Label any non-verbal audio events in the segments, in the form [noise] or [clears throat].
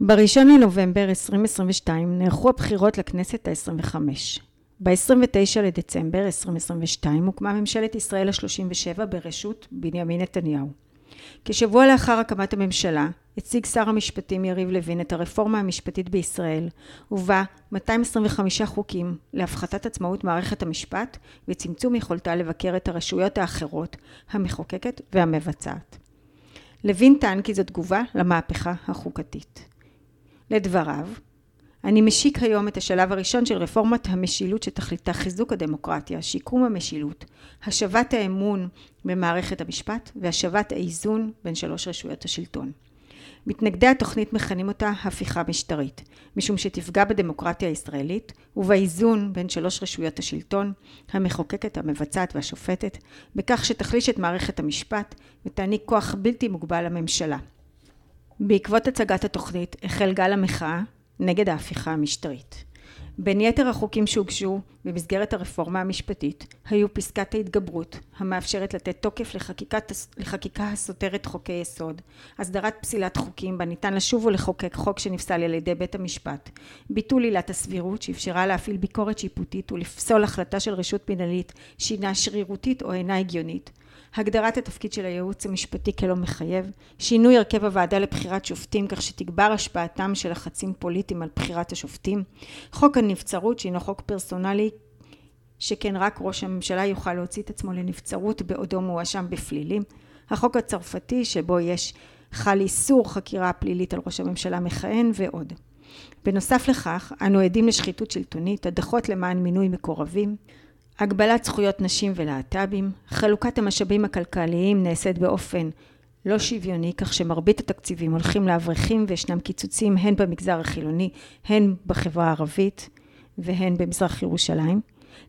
בראשון לנובמבר 2022 נערכו הבחירות לכנסת ה-25. ב-29 לדצמבר 2022 הוקמה ממשלת ישראל ה-37 בראשות בנימין נתניהו. כשבוע לאחר הקמת הממשלה הציג שר המשפטים יריב לוין את הרפורמה המשפטית בישראל ובה 225 חוקים להפחתת עצמאות מערכת המשפט וצמצום יכולתה לבקר את הרשויות האחרות, המחוקקת והמבצעת. לוין טען כי זו תגובה למהפכה החוקתית. לדבריו, אני משיק היום את השלב הראשון של רפורמת המשילות שתכליתה חיזוק הדמוקרטיה, שיקום המשילות, השבת האמון במערכת המשפט והשבת האיזון בין שלוש רשויות השלטון. מתנגדי התוכנית מכנים אותה הפיכה משטרית, משום שתפגע בדמוקרטיה הישראלית ובאיזון בין שלוש רשויות השלטון, המחוקקת, המבצעת והשופטת, בכך שתחליש את מערכת המשפט ותעניק כוח בלתי מוגבל לממשלה. בעקבות הצגת התוכנית החל גל המחאה נגד ההפיכה המשטרית. בין יתר החוקים שהוגשו במסגרת הרפורמה המשפטית היו פסקת ההתגברות המאפשרת לתת תוקף לחקיקת, לחקיקה הסותרת חוקי יסוד, הסדרת פסילת חוקים בה ניתן לשוב ולחוקק חוק שנפסל על ידי בית המשפט, ביטול עילת הסבירות שאפשרה להפעיל ביקורת שיפוטית ולפסול החלטה של רשות מנהלית שהינה שרירותית או אינה הגיונית, הגדרת התפקיד של הייעוץ המשפטי כלא מחייב, שינוי הרכב הוועדה לבחירת שופטים כך שתגבר השפעתם של לחצים פוליטיים על בחירת השופטים, חוק הנבצרות שהינו חוק פרסונלי שכן רק ראש הממשלה יוכל להוציא את עצמו לנבצרות בעודו מואשם בפלילים, החוק הצרפתי שבו יש חל איסור חקירה פלילית על ראש הממשלה מכהן ועוד. בנוסף לכך, אנו עדים לשחיתות שלטונית, הדחות למען מינוי מקורבים, הגבלת זכויות נשים ולהט"בים, חלוקת המשאבים הכלכליים נעשית באופן לא שוויוני, כך שמרבית התקציבים הולכים לאברכים וישנם קיצוצים הן במגזר החילוני, הן בחברה הערבית והן במזרח ירושלים.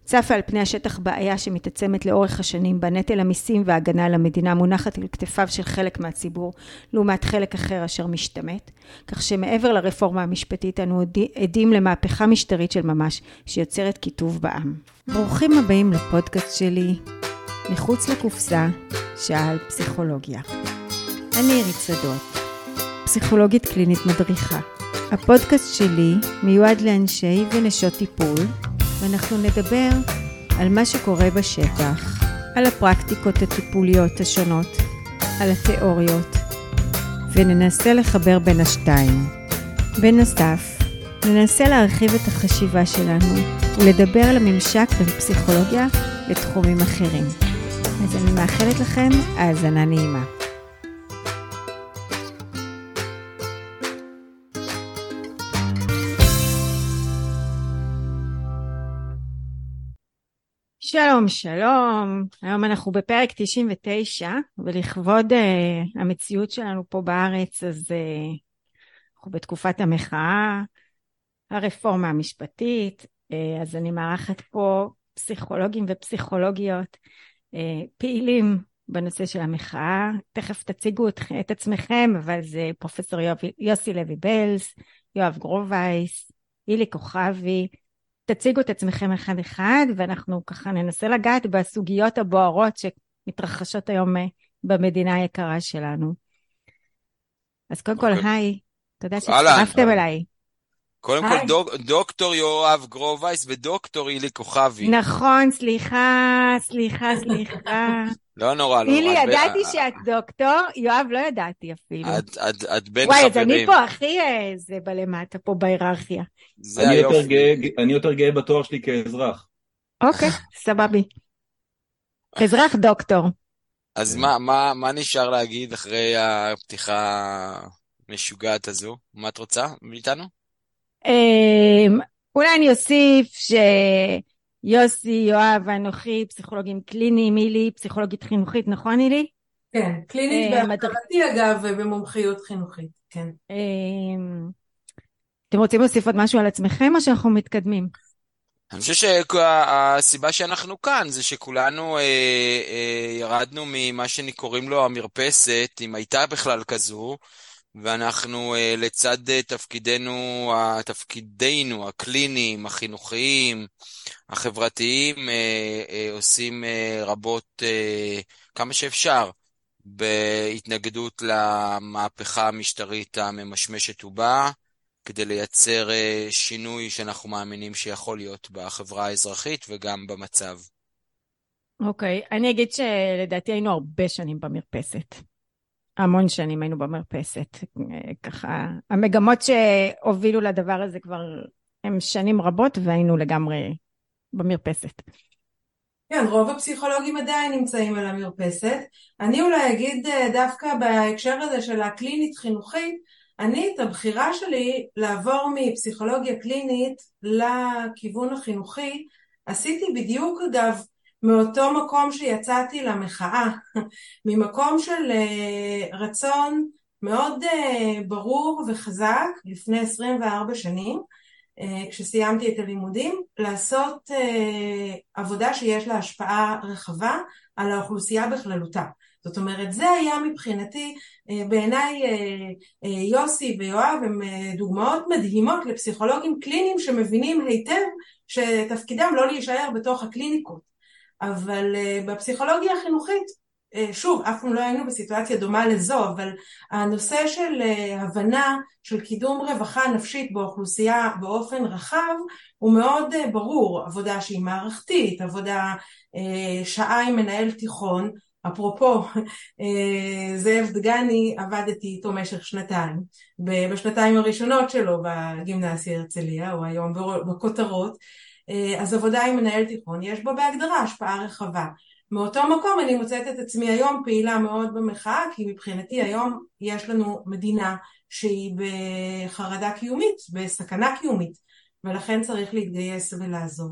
צפה על פני השטח בעיה שמתעצמת לאורך השנים בנטל המיסים וההגנה על המדינה מונחת על כתפיו של חלק מהציבור לעומת חלק אחר אשר משתמט, כך שמעבר לרפורמה המשפטית אנו עדים למהפכה משטרית של ממש שיוצרת קיטוב בעם. ברוכים הבאים לפודקאסט שלי, מחוץ לקופסה, שעה על פסיכולוגיה. אני עירית שדות, פסיכולוגית קלינית מדריכה. הפודקאסט שלי מיועד לאנשי ונשות טיפול ואנחנו נדבר על מה שקורה בשטח, על הפרקטיקות הטיפוליות השונות, על התיאוריות, וננסה לחבר בין השתיים. בנוסף, ננסה להרחיב את החשיבה שלנו ולדבר על הממשק בין פסיכולוגיה לתחומים אחרים. אז אני מאחלת לכם האזנה נעימה. שלום, שלום. היום אנחנו בפרק 99, ולכבוד uh, המציאות שלנו פה בארץ, אז uh, אנחנו בתקופת המחאה, הרפורמה המשפטית, uh, אז אני מארחת פה פסיכולוגים ופסיכולוגיות uh, פעילים בנושא של המחאה. תכף תציגו את, את עצמכם, אבל זה פרופסור יוסי לוי-בלז, יואב גרובייס, אילי כוכבי, תציגו את עצמכם אחד אחד, ואנחנו ככה ננסה לגעת בסוגיות הבוערות שמתרחשות היום אה, במדינה היקרה שלנו. אז קודם כל, אוקיי. היי, תודה שהצטרפתם אליי. קודם כל דוק, דוקטור יואב גרובייס ודוקטור אילי כוכבי. נכון, סליחה, סליחה, סליחה. [laughs] לא נורא, לא. אילי, ידעתי שאת דוקטור, יואב לא ידעתי אפילו. את, את, את בין וואי, חברים. וואי, אז אני פה הכי זה בלמטה, פה בהיררכיה. אני יותר, גאה, אני יותר גאה בתואר שלי כאזרח. אוקיי, סבבי. אזרח דוקטור. אז מה, מה, מה נשאר להגיד אחרי הפתיחה המשוגעת הזו? מה את רוצה מאיתנו? אמ, אולי אני אוסיף שיוסי, יואב ואנוכי פסיכולוגים קליניים, אילי פסיכולוגית חינוכית, נכון אילי? כן, קלינית אה, בהכרתי אגב ובמומחיות חינוכית, כן. אמ, אתם רוצים להוסיף עוד משהו על עצמכם או שאנחנו מתקדמים? אני חושב שהסיבה שאנחנו כאן זה שכולנו אה, אה, ירדנו ממה שקוראים לו המרפסת, אם הייתה בכלל כזו, ואנחנו אה, לצד אה, תפקידנו, תפקידינו הקליניים, החינוכיים, החברתיים, אה, עושים רבות כמה שאפשר בהתנגדות למהפכה המשטרית הממשמשת ובאה, כדי לייצר שינוי שאנחנו מאמינים שיכול להיות בחברה האזרחית וגם במצב. אוקיי, okay. אני אגיד שלדעתי היינו הרבה שנים במרפסת. המון שנים היינו במרפסת. ככה, המגמות שהובילו לדבר הזה כבר הם שנים רבות והיינו לגמרי במרפסת. כן, רוב הפסיכולוגים עדיין נמצאים על המרפסת. אני אולי אגיד אה, דווקא בהקשר הזה של הקלינית חינוכית, אני את הבחירה שלי לעבור מפסיכולוגיה קלינית לכיוון החינוכי, עשיתי בדיוק אגב מאותו מקום שיצאתי למחאה, [laughs] ממקום של אה, רצון מאוד אה, ברור וחזק לפני 24 שנים, אה, כשסיימתי את הלימודים, לעשות עבודה שיש לה השפעה רחבה על האוכלוסייה בכללותה. זאת אומרת, זה היה מבחינתי, בעיניי יוסי ויואב הם דוגמאות מדהימות לפסיכולוגים קליניים שמבינים היטב שתפקידם לא להישאר בתוך הקליניקות. אבל uh, בפסיכולוגיה החינוכית, uh, שוב, אף פעם לא היינו בסיטואציה דומה לזו, אבל הנושא של uh, הבנה של קידום רווחה נפשית באוכלוסייה באופן רחב הוא מאוד ברור, עבודה שהיא מערכתית, עבודה שעה עם מנהל תיכון, אפרופו, זאב דגני, עבדתי איתו משך שנתיים. בשנתיים הראשונות שלו בגימנסיה הרצליה, הוא היום בכותרות, אה, אז עבודה עם מנהל תיכון יש בו בהגדרה השפעה רחבה. מאותו מקום אני מוצאת את עצמי היום פעילה מאוד במחאה, כי מבחינתי היום יש לנו מדינה שהיא בחרדה קיומית, בסכנה קיומית, ולכן צריך להתגייס ולעזור.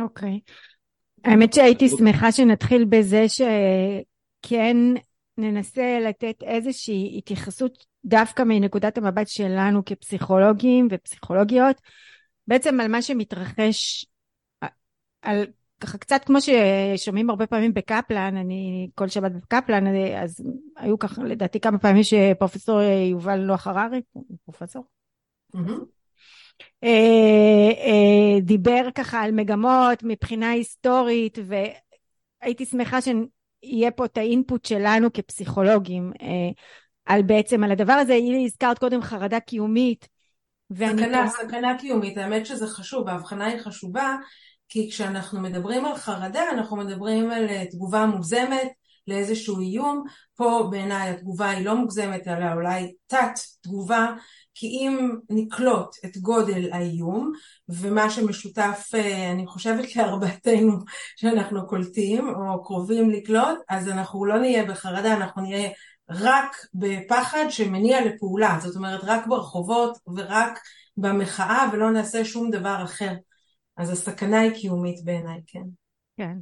אוקיי. Okay. האמת שהייתי שמחה שנתחיל בזה שכן ננסה לתת איזושהי התייחסות דווקא מנקודת המבט שלנו כפסיכולוגים ופסיכולוגיות. בעצם על מה שמתרחש, על ככה קצת כמו ששומעים הרבה פעמים בקפלן, אני כל שבת בקפלן, אז היו ככה לדעתי כמה פעמים שפרופסור יובל נוח הררי, פרופסור, אה, אה, דיבר ככה על מגמות מבחינה היסטורית, והייתי שמחה שיהיה פה את האינפוט שלנו כפסיכולוגים אה, על בעצם על הדבר הזה, הזכרת קודם חרדה קיומית, סכנה, סכנה קיומית, האמת שזה חשוב, ההבחנה היא חשובה, כי כשאנחנו מדברים על חרדה, אנחנו מדברים על אה, תגובה מוגזמת לאיזשהו איום, פה בעיניי התגובה היא לא מוגזמת, אלא אולי תת תגובה, כי אם נקלוט את גודל האיום, ומה שמשותף, אה, אני חושבת לארבעתנו שאנחנו קולטים, או קרובים לקלוט, אז אנחנו לא נהיה בחרדה, אנחנו נהיה רק בפחד שמניע לפעולה, זאת אומרת רק ברחובות ורק במחאה ולא נעשה שום דבר אחר. אז הסכנה היא קיומית בעיניי, כן. כן.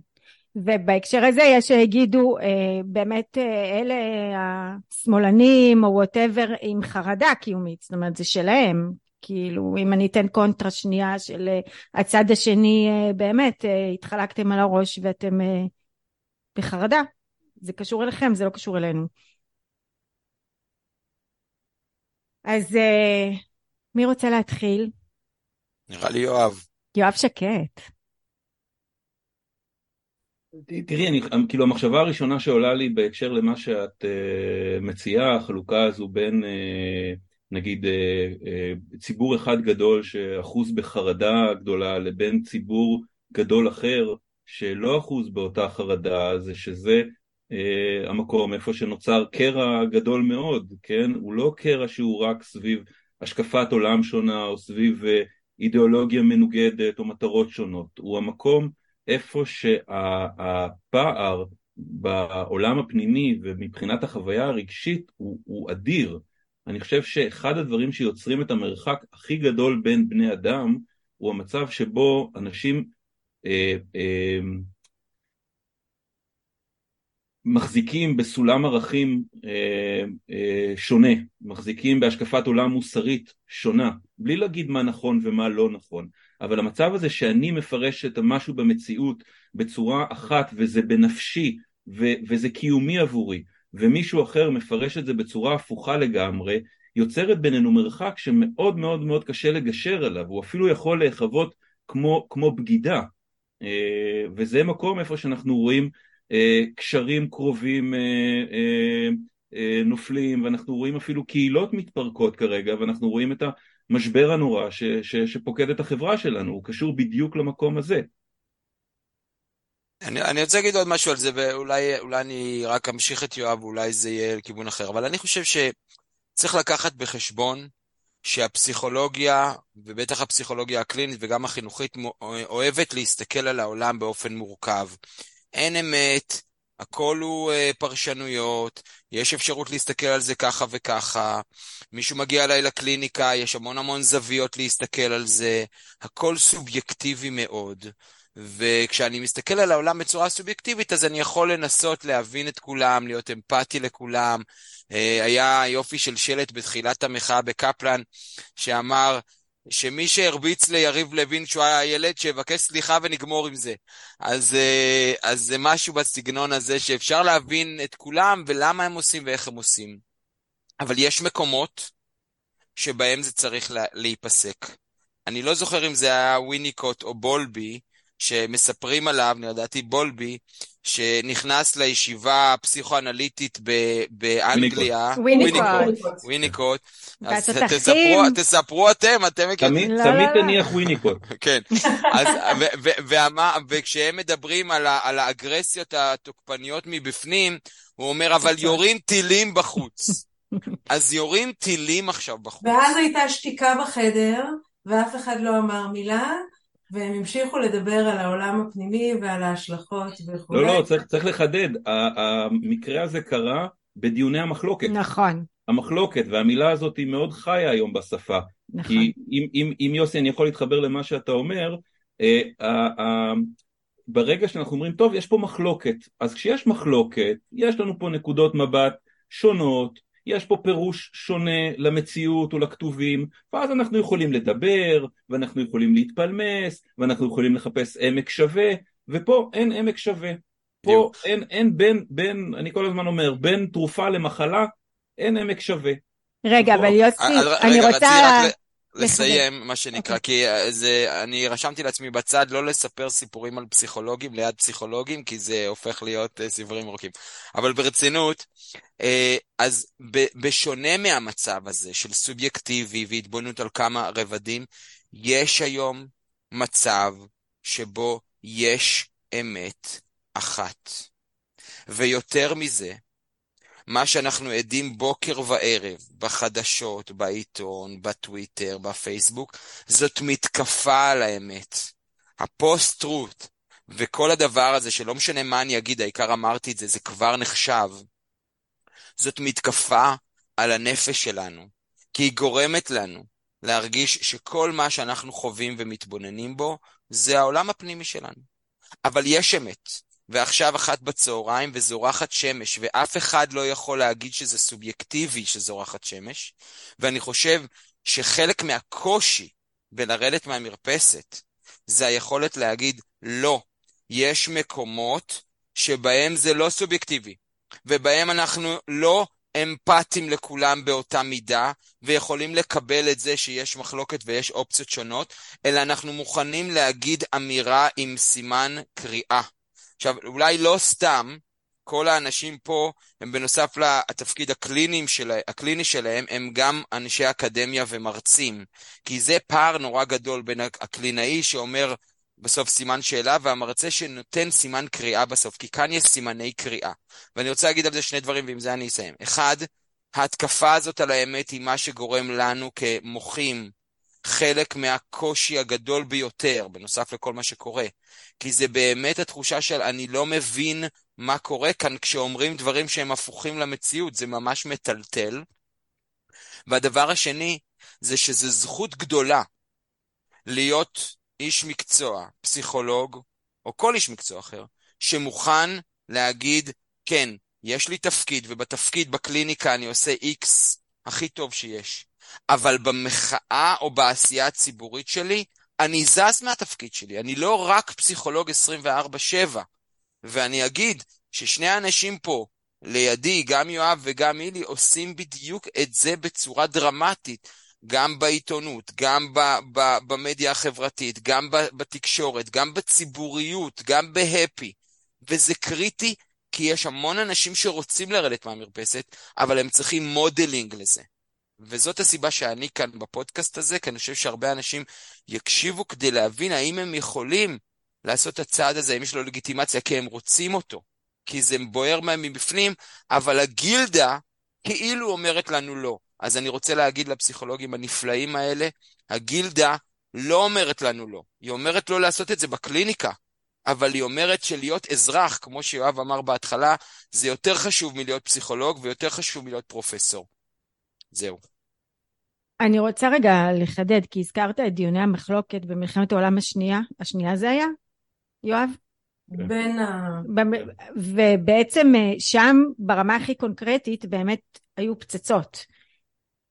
ובהקשר הזה יש שיגידו אה, באמת אה, אלה השמאלנים או whatever עם חרדה קיומית, זאת אומרת זה שלהם, כאילו אם אני אתן קונטרה שנייה של אה, הצד השני אה, באמת אה, התחרפנתם על הראש ואתם אה, בחרדה, זה קשור אליכם, זה לא קשור אלינו. אז uh, מי רוצה להתחיל? נראה לי יואב. יואב שקט. תראי, אני, כאילו המחשבה הראשונה שעולה לי בהקשר למה שאת uh, מציעה, החלוקה הזו בין uh, נגיד uh, uh, ציבור אחד גדול שאחוז בחרדה גדולה לבין ציבור גדול אחר שלא אחוז באותה חרדה, זה שזה uh, המקום איפה שנוצר קרע גדול מאוד, כן? הוא לא קרע שהוא רק סביב השקפת עולם שונה או סביב uh, אידיאולוגיה מנוגדת או מטרות שונות, הוא המקום איפה שהפער בעולם הפנימי ומבחינת החוויה הרגשית הוא, הוא אדיר. אני חושב שאחד הדברים שיוצרים את המרחק הכי גדול בין בני אדם הוא המצב שבו אנשים אה, אה, מחזיקים בסולם ערכים אה, אה, שונה, מחזיקים בהשקפת עולם מוסרית שונה, בלי להגיד מה נכון ומה לא נכון, אבל המצב הזה שאני מפרש את המשהו במציאות בצורה אחת וזה בנפשי ו- וזה קיומי עבורי, ומישהו אחר מפרש את זה בצורה הפוכה לגמרי, יוצרת בינינו מרחק שמאוד מאוד מאוד קשה לגשר עליו, הוא אפילו יכול להיחוות כמו, כמו בגידה, אה, וזה מקום איפה שאנחנו רואים קשרים קרובים נופלים, ואנחנו רואים אפילו קהילות מתפרקות כרגע, ואנחנו רואים את המשבר הנורא ש, ש, שפוקד את החברה שלנו, הוא קשור בדיוק למקום הזה. אני, אני רוצה להגיד עוד משהו על זה, ואולי אני רק אמשיך את יואב, אולי זה יהיה לכיוון אחר, אבל אני חושב שצריך לקחת בחשבון שהפסיכולוגיה, ובטח הפסיכולוגיה הקלינית וגם החינוכית, אוהבת להסתכל על העולם באופן מורכב. אין אמת, הכל הוא uh, פרשנויות, יש אפשרות להסתכל על זה ככה וככה, מישהו מגיע אליי לקליניקה, יש המון המון זוויות להסתכל על זה, הכל סובייקטיבי מאוד. וכשאני מסתכל על העולם בצורה סובייקטיבית, אז אני יכול לנסות להבין את כולם, להיות אמפתי לכולם. אה, היה יופי של שלט בתחילת המחאה בקפלן, שאמר שמי שהרביץ ליריב לוין כשהוא היה ילד, שיבקש סליחה ונגמור עם זה. אז, אה, אז זה משהו בסגנון הזה שאפשר להבין את כולם ולמה הם עושים ואיך הם עושים. אבל יש מקומות שבהם זה צריך להיפסק. אני לא זוכר אם זה היה וויניקוט או בולבי, שמספרים עליו, לדעתי בולבי, שנכנס לישיבה הפסיכואנליטית באנגליה, וויניקוט, וויניקוט, אז תספרו, תספרו אתם, אתם מכירים. תמיד לא, לא. תניח וויניקוט. [laughs] כן, וכשהם מדברים על האגרסיות התוקפניות מבפנים, הוא אומר, אבל יורים טילים בחוץ. אז יורים טילים עכשיו בחוץ. ואז הייתה שתיקה בחדר, ואף אחד לא אמר מילה, והם המשיכו לדבר על העולם הפנימי ועל ההשלכות וכו'. לא, לא, צריך, צריך לחדד. המקרה הזה קרה בדיוני המחלוקת. נכון. המחלוקת, והמילה הזאת היא מאוד חיה היום בשפה. נכון. כי אם, אם, אם יוסי, אני יכול להתחבר למה שאתה אומר, אה, אה, אה, ברגע שאנחנו אומרים, טוב, יש פה מחלוקת, אז כשיש מחלוקת, יש לנו פה נקודות מבט שונות, יש פה פירוש שונה למציאות ולכתובים, ואז אנחנו יכולים לדבר, ואנחנו יכולים להתפלמס, ואנחנו יכולים לחפש עמק שווה, ופה אין עמק שווה. פה אין, אין בין, בין, אני כל הזמן אומר, בין תרופה למחלה, אין עמק שווה. רגע, אבל יוסי, אני רוצה... לסיים, מה שנקרא, כי אה, זה, אני רשמתי לעצמי בצד לא לספר סיפורים על פסיכולוגים ליד פסיכולוגים, כי זה הופך להיות אה, סיפורים ארוכים. אבל ברצינות, אה, אז בשונה מהמצב הזה של סובייקטיבי והתבוננות על כמה רבדים, יש היום מצב שבו יש אמת אחת. ויותר מזה, מה שאנחנו עדים בוקר וערב, בחדשות, בעיתון, בטוויטר, בפייסבוק, זאת מתקפה על האמת. ה post-truth וכל הדבר הזה, שלא משנה מה אני אגיד, העיקר אמרתי את זה, זה כבר נחשב. זאת מתקפה על הנפש שלנו, כי היא גורמת לנו להרגיש שכל מה שאנחנו חווים ומתבוננים בו, זה העולם הפנימי שלנו. אבל יש אמת, ועכשיו אחת בצהריים וזורחת שמש, ואף אחד לא יכול להגיד שזה סובייקטיבי שזורחת שמש, ואני חושב שחלק מהקושי בלרדת מהמרפסת זה היכולת להגיד לא, יש מקומות שבהם זה לא סובייקטיבי, ובהם אנחנו לא אמפתיים לכולם באותה מידה, ויכולים לקבל את זה שיש מחלוקת ויש אופציות שונות, אלא אנחנו מוכנים להגיד אמירה עם סימן קריאה. עכשיו, אולי לא סתם, כל האנשים פה הם בנוסף לתפקיד הקליני, של, הקליני שלהם, הם גם אנשי אקדמיה ומרצים. כי זה פער נורא גדול בין הקלינאי שאומר בסוף סימן שאלה, והמרצה שנותן סימן קריאה בסוף, כי כאן יש סימני קריאה. ואני רוצה להגיד על זה שני דברים, ועם זה אני אסיים. אחד, ההתקפה הזאת על האמת היא מה שגורם לנו כמוחים, חלק מהקושי הגדול ביותר, בנוסף לכל מה שקורה. כי זה באמת התחושה של אני לא מבין מה קורה כאן כשאומרים דברים שהם הפוכים למציאות, זה ממש מטלטל. והדבר השני, זה שזו זכות גדולה להיות איש מקצוע, פסיכולוג, או כל איש מקצוע אחר, שמוכן להגיד, כן, יש לי תפקיד, ובתפקיד בקליניקה אני עושה איקס הכי טוב שיש. אבל במחאה או בעשייה הציבורית שלי, אני זז מהתפקיד שלי, אני לא רק פסיכולוג 24-7. ואני אגיד ששני האנשים פה, לידי, גם יואב וגם אילי, עושים בדיוק את זה בצורה דרמטית, גם בעיתונות, גם ב- ב- במדיה החברתית, גם ב- בתקשורת, גם בציבוריות, גם בהפי. וזה קריטי, כי יש המון אנשים שרוצים לרדת מהמרפסת, אבל הם צריכים modeling לזה. וזאת הסיבה שאני כאן בפודקאסט הזה, כי אני חושב שהרבה אנשים יקשיבו כדי להבין האם הם יכולים לעשות את הצעד הזה, אם יש לו לגיטימציה, כי הם רוצים אותו, כי זה בוער מהם מבפנים, אבל הגילדה כאילו אומרת לנו לא. אז אני רוצה להגיד לפסיכולוגים הנפלאים האלה, הגילדה לא אומרת לנו לא, היא אומרת לא לעשות את זה בקליניקה, אבל היא אומרת שלהיות אזרח, כמו שיואב אמר בהתחלה, זה יותר חשוב מלהיות פסיכולוג ויותר חשוב מלהיות פרופסור. זהו. אני רוצה רגע לחדד, כי הזכרת את דיוני המחלוקת במלחמת העולם השנייה, השנייה זה היה, יואב? כן. בין ה... ובעצם אה, שם ברמה הכי קונקרטית באמת היו פצצות.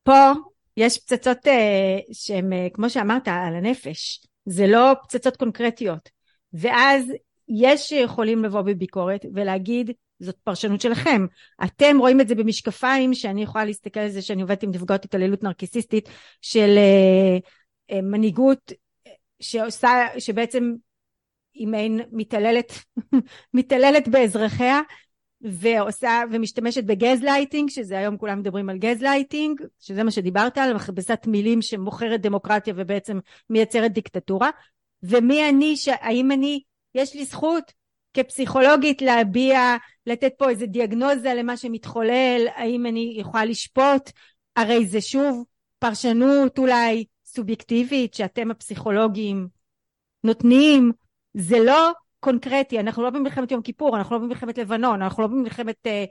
פה יש פצצות אה, שהן, אה, כמו שאמרת, על הנפש. זה לא פצצות קונקרטיות. ואז יש שיכולים לבוא בביקורת ולהגיד, זאת פרשנות שלכם. אתם רואים את זה במשקפיים שאני יכולה להסתכל על זה שאני עובדת עם נפגעות התעללות נרקיסיסטית של אה, אה, מנהיגות שעושה, שבעצם היא מעין מתעללת, [laughs] מתעללת באזרחיה ועושה ומשתמשת בגז לייטינג שזה היום כולם מדברים על גז לייטינג שזה מה שדיברת על מכבסת מילים שמוכרת דמוקרטיה ובעצם מייצרת דיקטטורה ומי אני האם אני יש לי זכות כפסיכולוגית להביע לתת פה איזה דיאגנוזה למה שמתחולל האם אני יכולה לשפוט? הרי זה שוב פרשנות אולי סובייקטיבית שאתם הפסיכולוגים נותנים. זה לא קונקרטי, אנחנו לא במלחמת יום כיפור, אנחנו לא במלחמת לבנון, אנחנו לא במלחמת אה,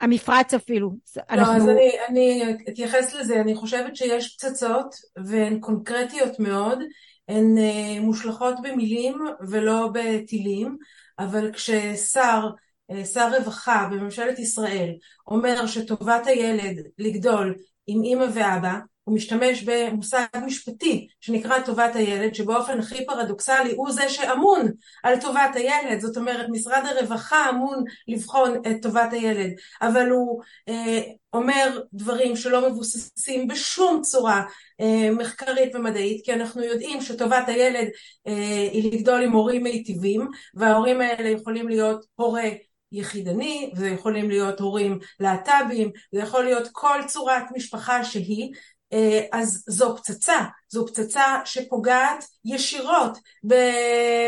המפרץ אפילו. לא, אנחנו... אז אני, אני אתייחס לזה, אני חושבת שיש פצצות והן קונקרטיות מאוד, הן אה, מושלכות במילים ולא בטילים, אבל כששר, אה, שר רווחה בממשלת ישראל אומר שטובת הילד לגדול עם אימא ואבא, הוא משתמש במושג משפטי שנקרא טובת הילד, שבאופן הכי פרדוקסלי הוא זה שאמון על טובת הילד, זאת אומרת משרד הרווחה אמון לבחון את טובת הילד, אבל הוא אה, אומר דברים שלא מבוססים בשום צורה אה, מחקרית ומדעית, כי אנחנו יודעים שטובת הילד אה, היא לגדול עם הורים מיטיבים, וההורים האלה יכולים להיות הורה יחידני, זה יכולים להיות הורים להט"בים, זה יכול להיות כל צורת משפחה שהיא, אז זו פצצה, זו פצצה שפוגעת ישירות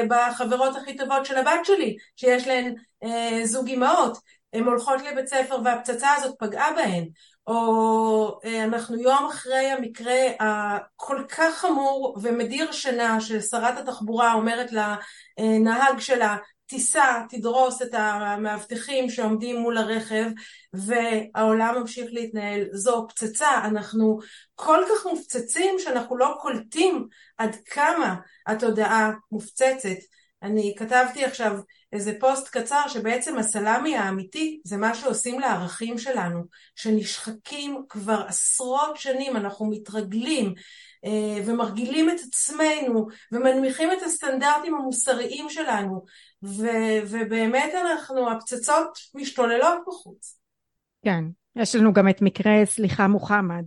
בחברות הכי טובות של הבת שלי, שיש להן אה, זוג אימהות, הן הולכות לבית ספר והפצצה הזאת פגעה בהן, או אה, אנחנו יום אחרי המקרה הכל כך חמור ומדיר שינה של שרת התחבורה אומרת לנהג שלה תיסע, תדרוס את המאבטחים שעומדים מול הרכב והעולם ממשיך להתנהל. זו פצצה, אנחנו כל כך מופצצים שאנחנו לא קולטים עד כמה התודעה מופצצת. אני כתבתי עכשיו איזה פוסט קצר שבעצם הסלאמי האמיתי זה מה שעושים לערכים שלנו, שנשחקים כבר עשרות שנים, אנחנו מתרגלים אה, ומרגילים את עצמנו ומנמיכים את הסטנדרטים המוסריים שלנו ו- ובאמת אנחנו, הפצצות משתוללות בחוץ. כן, יש לנו גם את מקרה סליחה מוחמד.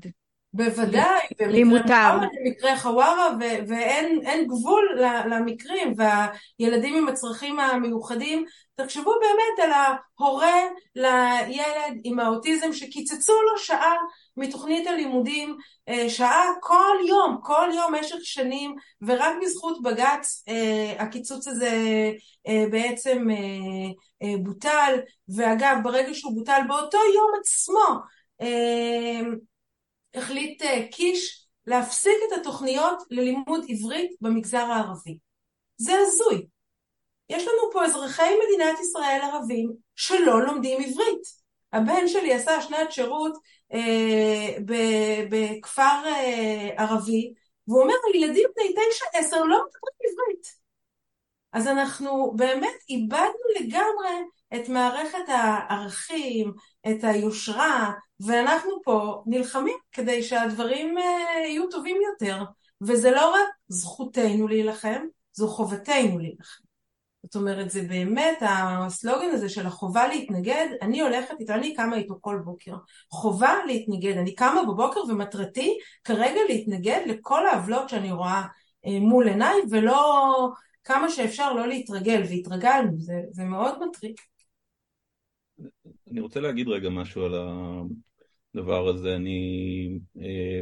בוודאי, לי מותר. במקרה חווארה ואין גבול למקרים והילדים עם הצרכים המיוחדים תחשבו באמת על ההורה לילד עם האוטיזם שקיצצו לו שעה מתוכנית הלימודים, אה, שעה כל יום, כל יום במשך שנים, ורק בזכות בג"ץ אה, הקיצוץ הזה אה, בעצם בוטל, ואגב ברגע שהוא בוטל באותו יום עצמו החליט קיש להפסיק את התוכניות ללימוד עברית במגזר הערבי. זה הזוי. יש לנו פה אזרחי מדינת ישראל ערבים שלא לומדים עברית. הבן שלי עשה שנת שירות בכפר אה, ערבי, והוא אומר, ילדים בני תשע עשר לא מדברים עברית. אז אנחנו באמת איבדנו לגמרי את מערכת הערכים, את היושרה, ואנחנו פה נלחמים כדי שהדברים אה, יהיו טובים יותר. וזה לא רק זכותנו להילחם, זו חובתנו להילחם. זאת אומרת, זה באמת הסלוגן הזה של החובה להתנגד, אני הולכת איתו, אני קמה איתו כל בוקר. חובה להתנגד, אני קמה בבוקר ומטרתי כרגע להתנגד לכל העוולות שאני רואה אה, מול עיניי, ולא כמה שאפשר לא להתרגל, והתרגלנו, זה, זה מאוד מטריד. אני רוצה להגיד רגע משהו על הדבר הזה. אני אה,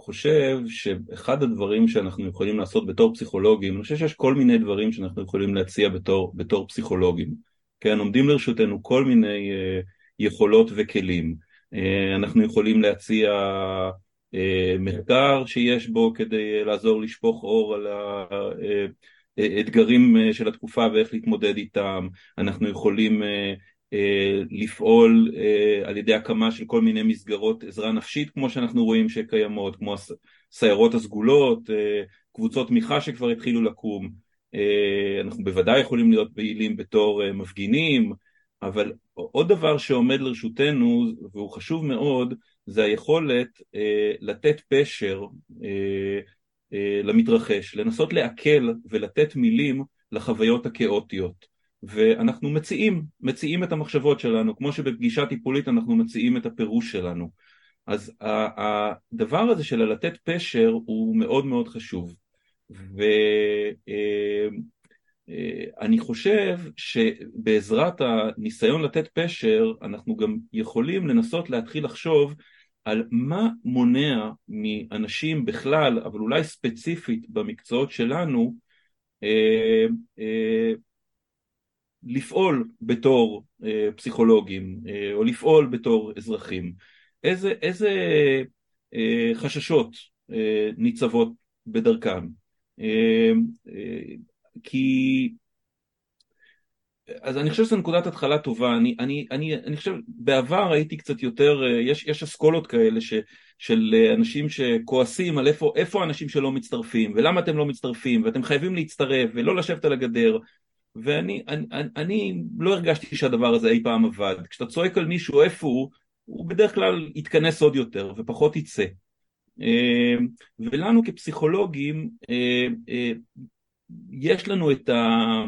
חושב שאחד הדברים שאנחנו יכולים לעשות בתור פסיכולוגים, אני חושב שיש כל מיני דברים שאנחנו יכולים להציע בתור, בתור פסיכולוגים. כן, עומדים לרשותנו כל מיני אה, יכולות וכלים. אה, אנחנו יכולים להציע מחקר שיש בו כדי לעזור לשפוך אור על האתגרים של התקופה ואיך להתמודד איתם, אנחנו יכולים לפעול על ידי הקמה של כל מיני מסגרות עזרה נפשית כמו שאנחנו רואים שקיימות, כמו הסיירות הסגולות, קבוצות תמיכה שכבר התחילו לקום, אנחנו בוודאי יכולים להיות פעילים בתור מפגינים, אבל עוד דבר שעומד לרשותנו והוא חשוב מאוד זה היכולת אה, לתת פשר אה, אה, למתרחש, לנסות לעכל ולתת מילים לחוויות הכאוטיות. ואנחנו מציעים, מציעים את המחשבות שלנו, כמו שבפגישה טיפולית אנחנו מציעים את הפירוש שלנו. אז הדבר הזה של לתת פשר הוא מאוד מאוד חשוב. ואני חושב שבעזרת הניסיון לתת פשר אנחנו גם יכולים לנסות להתחיל לחשוב על מה מונע מאנשים בכלל, אבל אולי ספציפית במקצועות שלנו, אה, אה, לפעול בתור אה, פסיכולוגים אה, או לפעול בתור אזרחים. איזה, איזה אה, חששות אה, ניצבות בדרכם? אה, אה, כי אז אני חושב שזו נקודת התחלה טובה, אני, אני, אני, אני חושב, בעבר הייתי קצת יותר, אה, יש, יש אסכולות כאלה ש, של אה, אנשים שכועסים על איפה, איפה האנשים שלא מצטרפים, ולמה אתם לא מצטרפים, ואתם חייבים להצטרף, ולא לשבת על הגדר, ואני אני, אני, אני לא הרגשתי שהדבר הזה אי פעם עבד. כשאתה צועק על מישהו איפה הוא, הוא בדרך כלל יתכנס עוד יותר, ופחות יצא. אה, ולנו כפסיכולוגים, יש לנו את ה...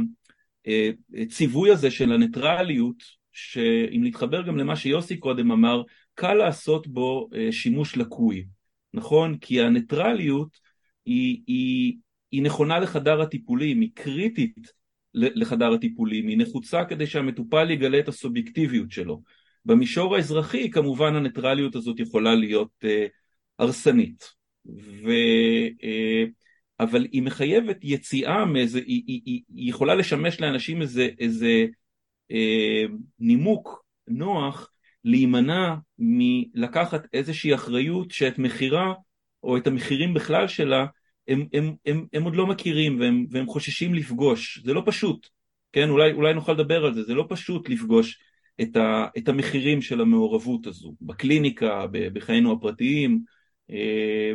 הציווי הזה של הניטרליות, שאם נתחבר גם למה שיוסי קודם אמר, קל לעשות בו אה, שימוש לקוי, נכון? כי הניטרליות היא, היא, היא נכונה לחדר הטיפולים, היא קריטית לחדר הטיפולים, היא נחוצה כדי שהמטופל יגלה את הסובייקטיביות שלו. במישור האזרחי כמובן הניטרליות הזאת יכולה להיות אה, הרסנית. ו, אה, אבל היא מחייבת יציאה מאיזה, היא, היא, היא, יכולה לשמש לאנשים איזה, איזה אה, נימוק נוח להימנע מלקחת איזושהי אחריות שאת מחירה או את המחירים בכלל שלה הם, הם, הם, הם עוד לא מכירים והם, והם חוששים לפגוש, זה לא פשוט, כן, אולי, אולי נוכל לדבר על זה, זה לא פשוט לפגוש את, ה, את המחירים של המעורבות הזו, בקליניקה, בחיינו הפרטיים, אה,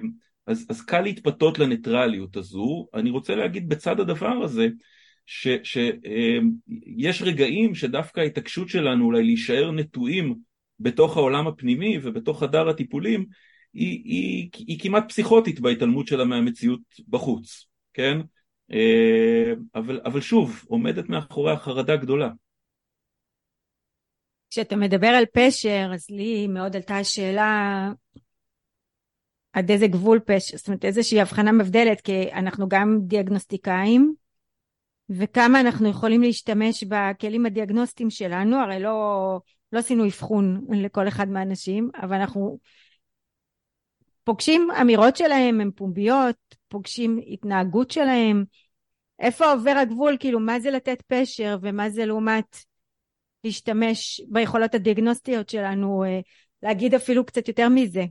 אז, אז קל להתפתות לניטרליות הזו. אני רוצה להגיד בצד הדבר הזה, שיש רגעים שדווקא ההתעקשות שלנו אולי להישאר נטועים בתוך העולם הפנימי ובתוך חדר הטיפולים, היא, היא, היא כמעט פסיכוטית בהתעלמות שלה מהמציאות בחוץ, כן? אה, אבל, אבל שוב, עומדת מאחוריה חרדה גדולה. כשאתה מדבר על פשר, אז לי מאוד עלתה השאלה עד איזה גבול פשע, זאת אומרת איזושהי הבחנה מבדלת, כי אנחנו גם דיאגנוסטיקאים, וכמה אנחנו יכולים להשתמש בכלים הדיאגנוסטיים שלנו, הרי לא, לא עשינו אבחון לכל אחד מהאנשים, אבל אנחנו פוגשים אמירות שלהם, הן פומביות, פוגשים התנהגות שלהם, איפה עובר הגבול, כאילו מה זה לתת פשר ומה זה לעומת להשתמש ביכולות הדיאגנוסטיות שלנו, אה, להגיד אפילו קצת יותר מזה.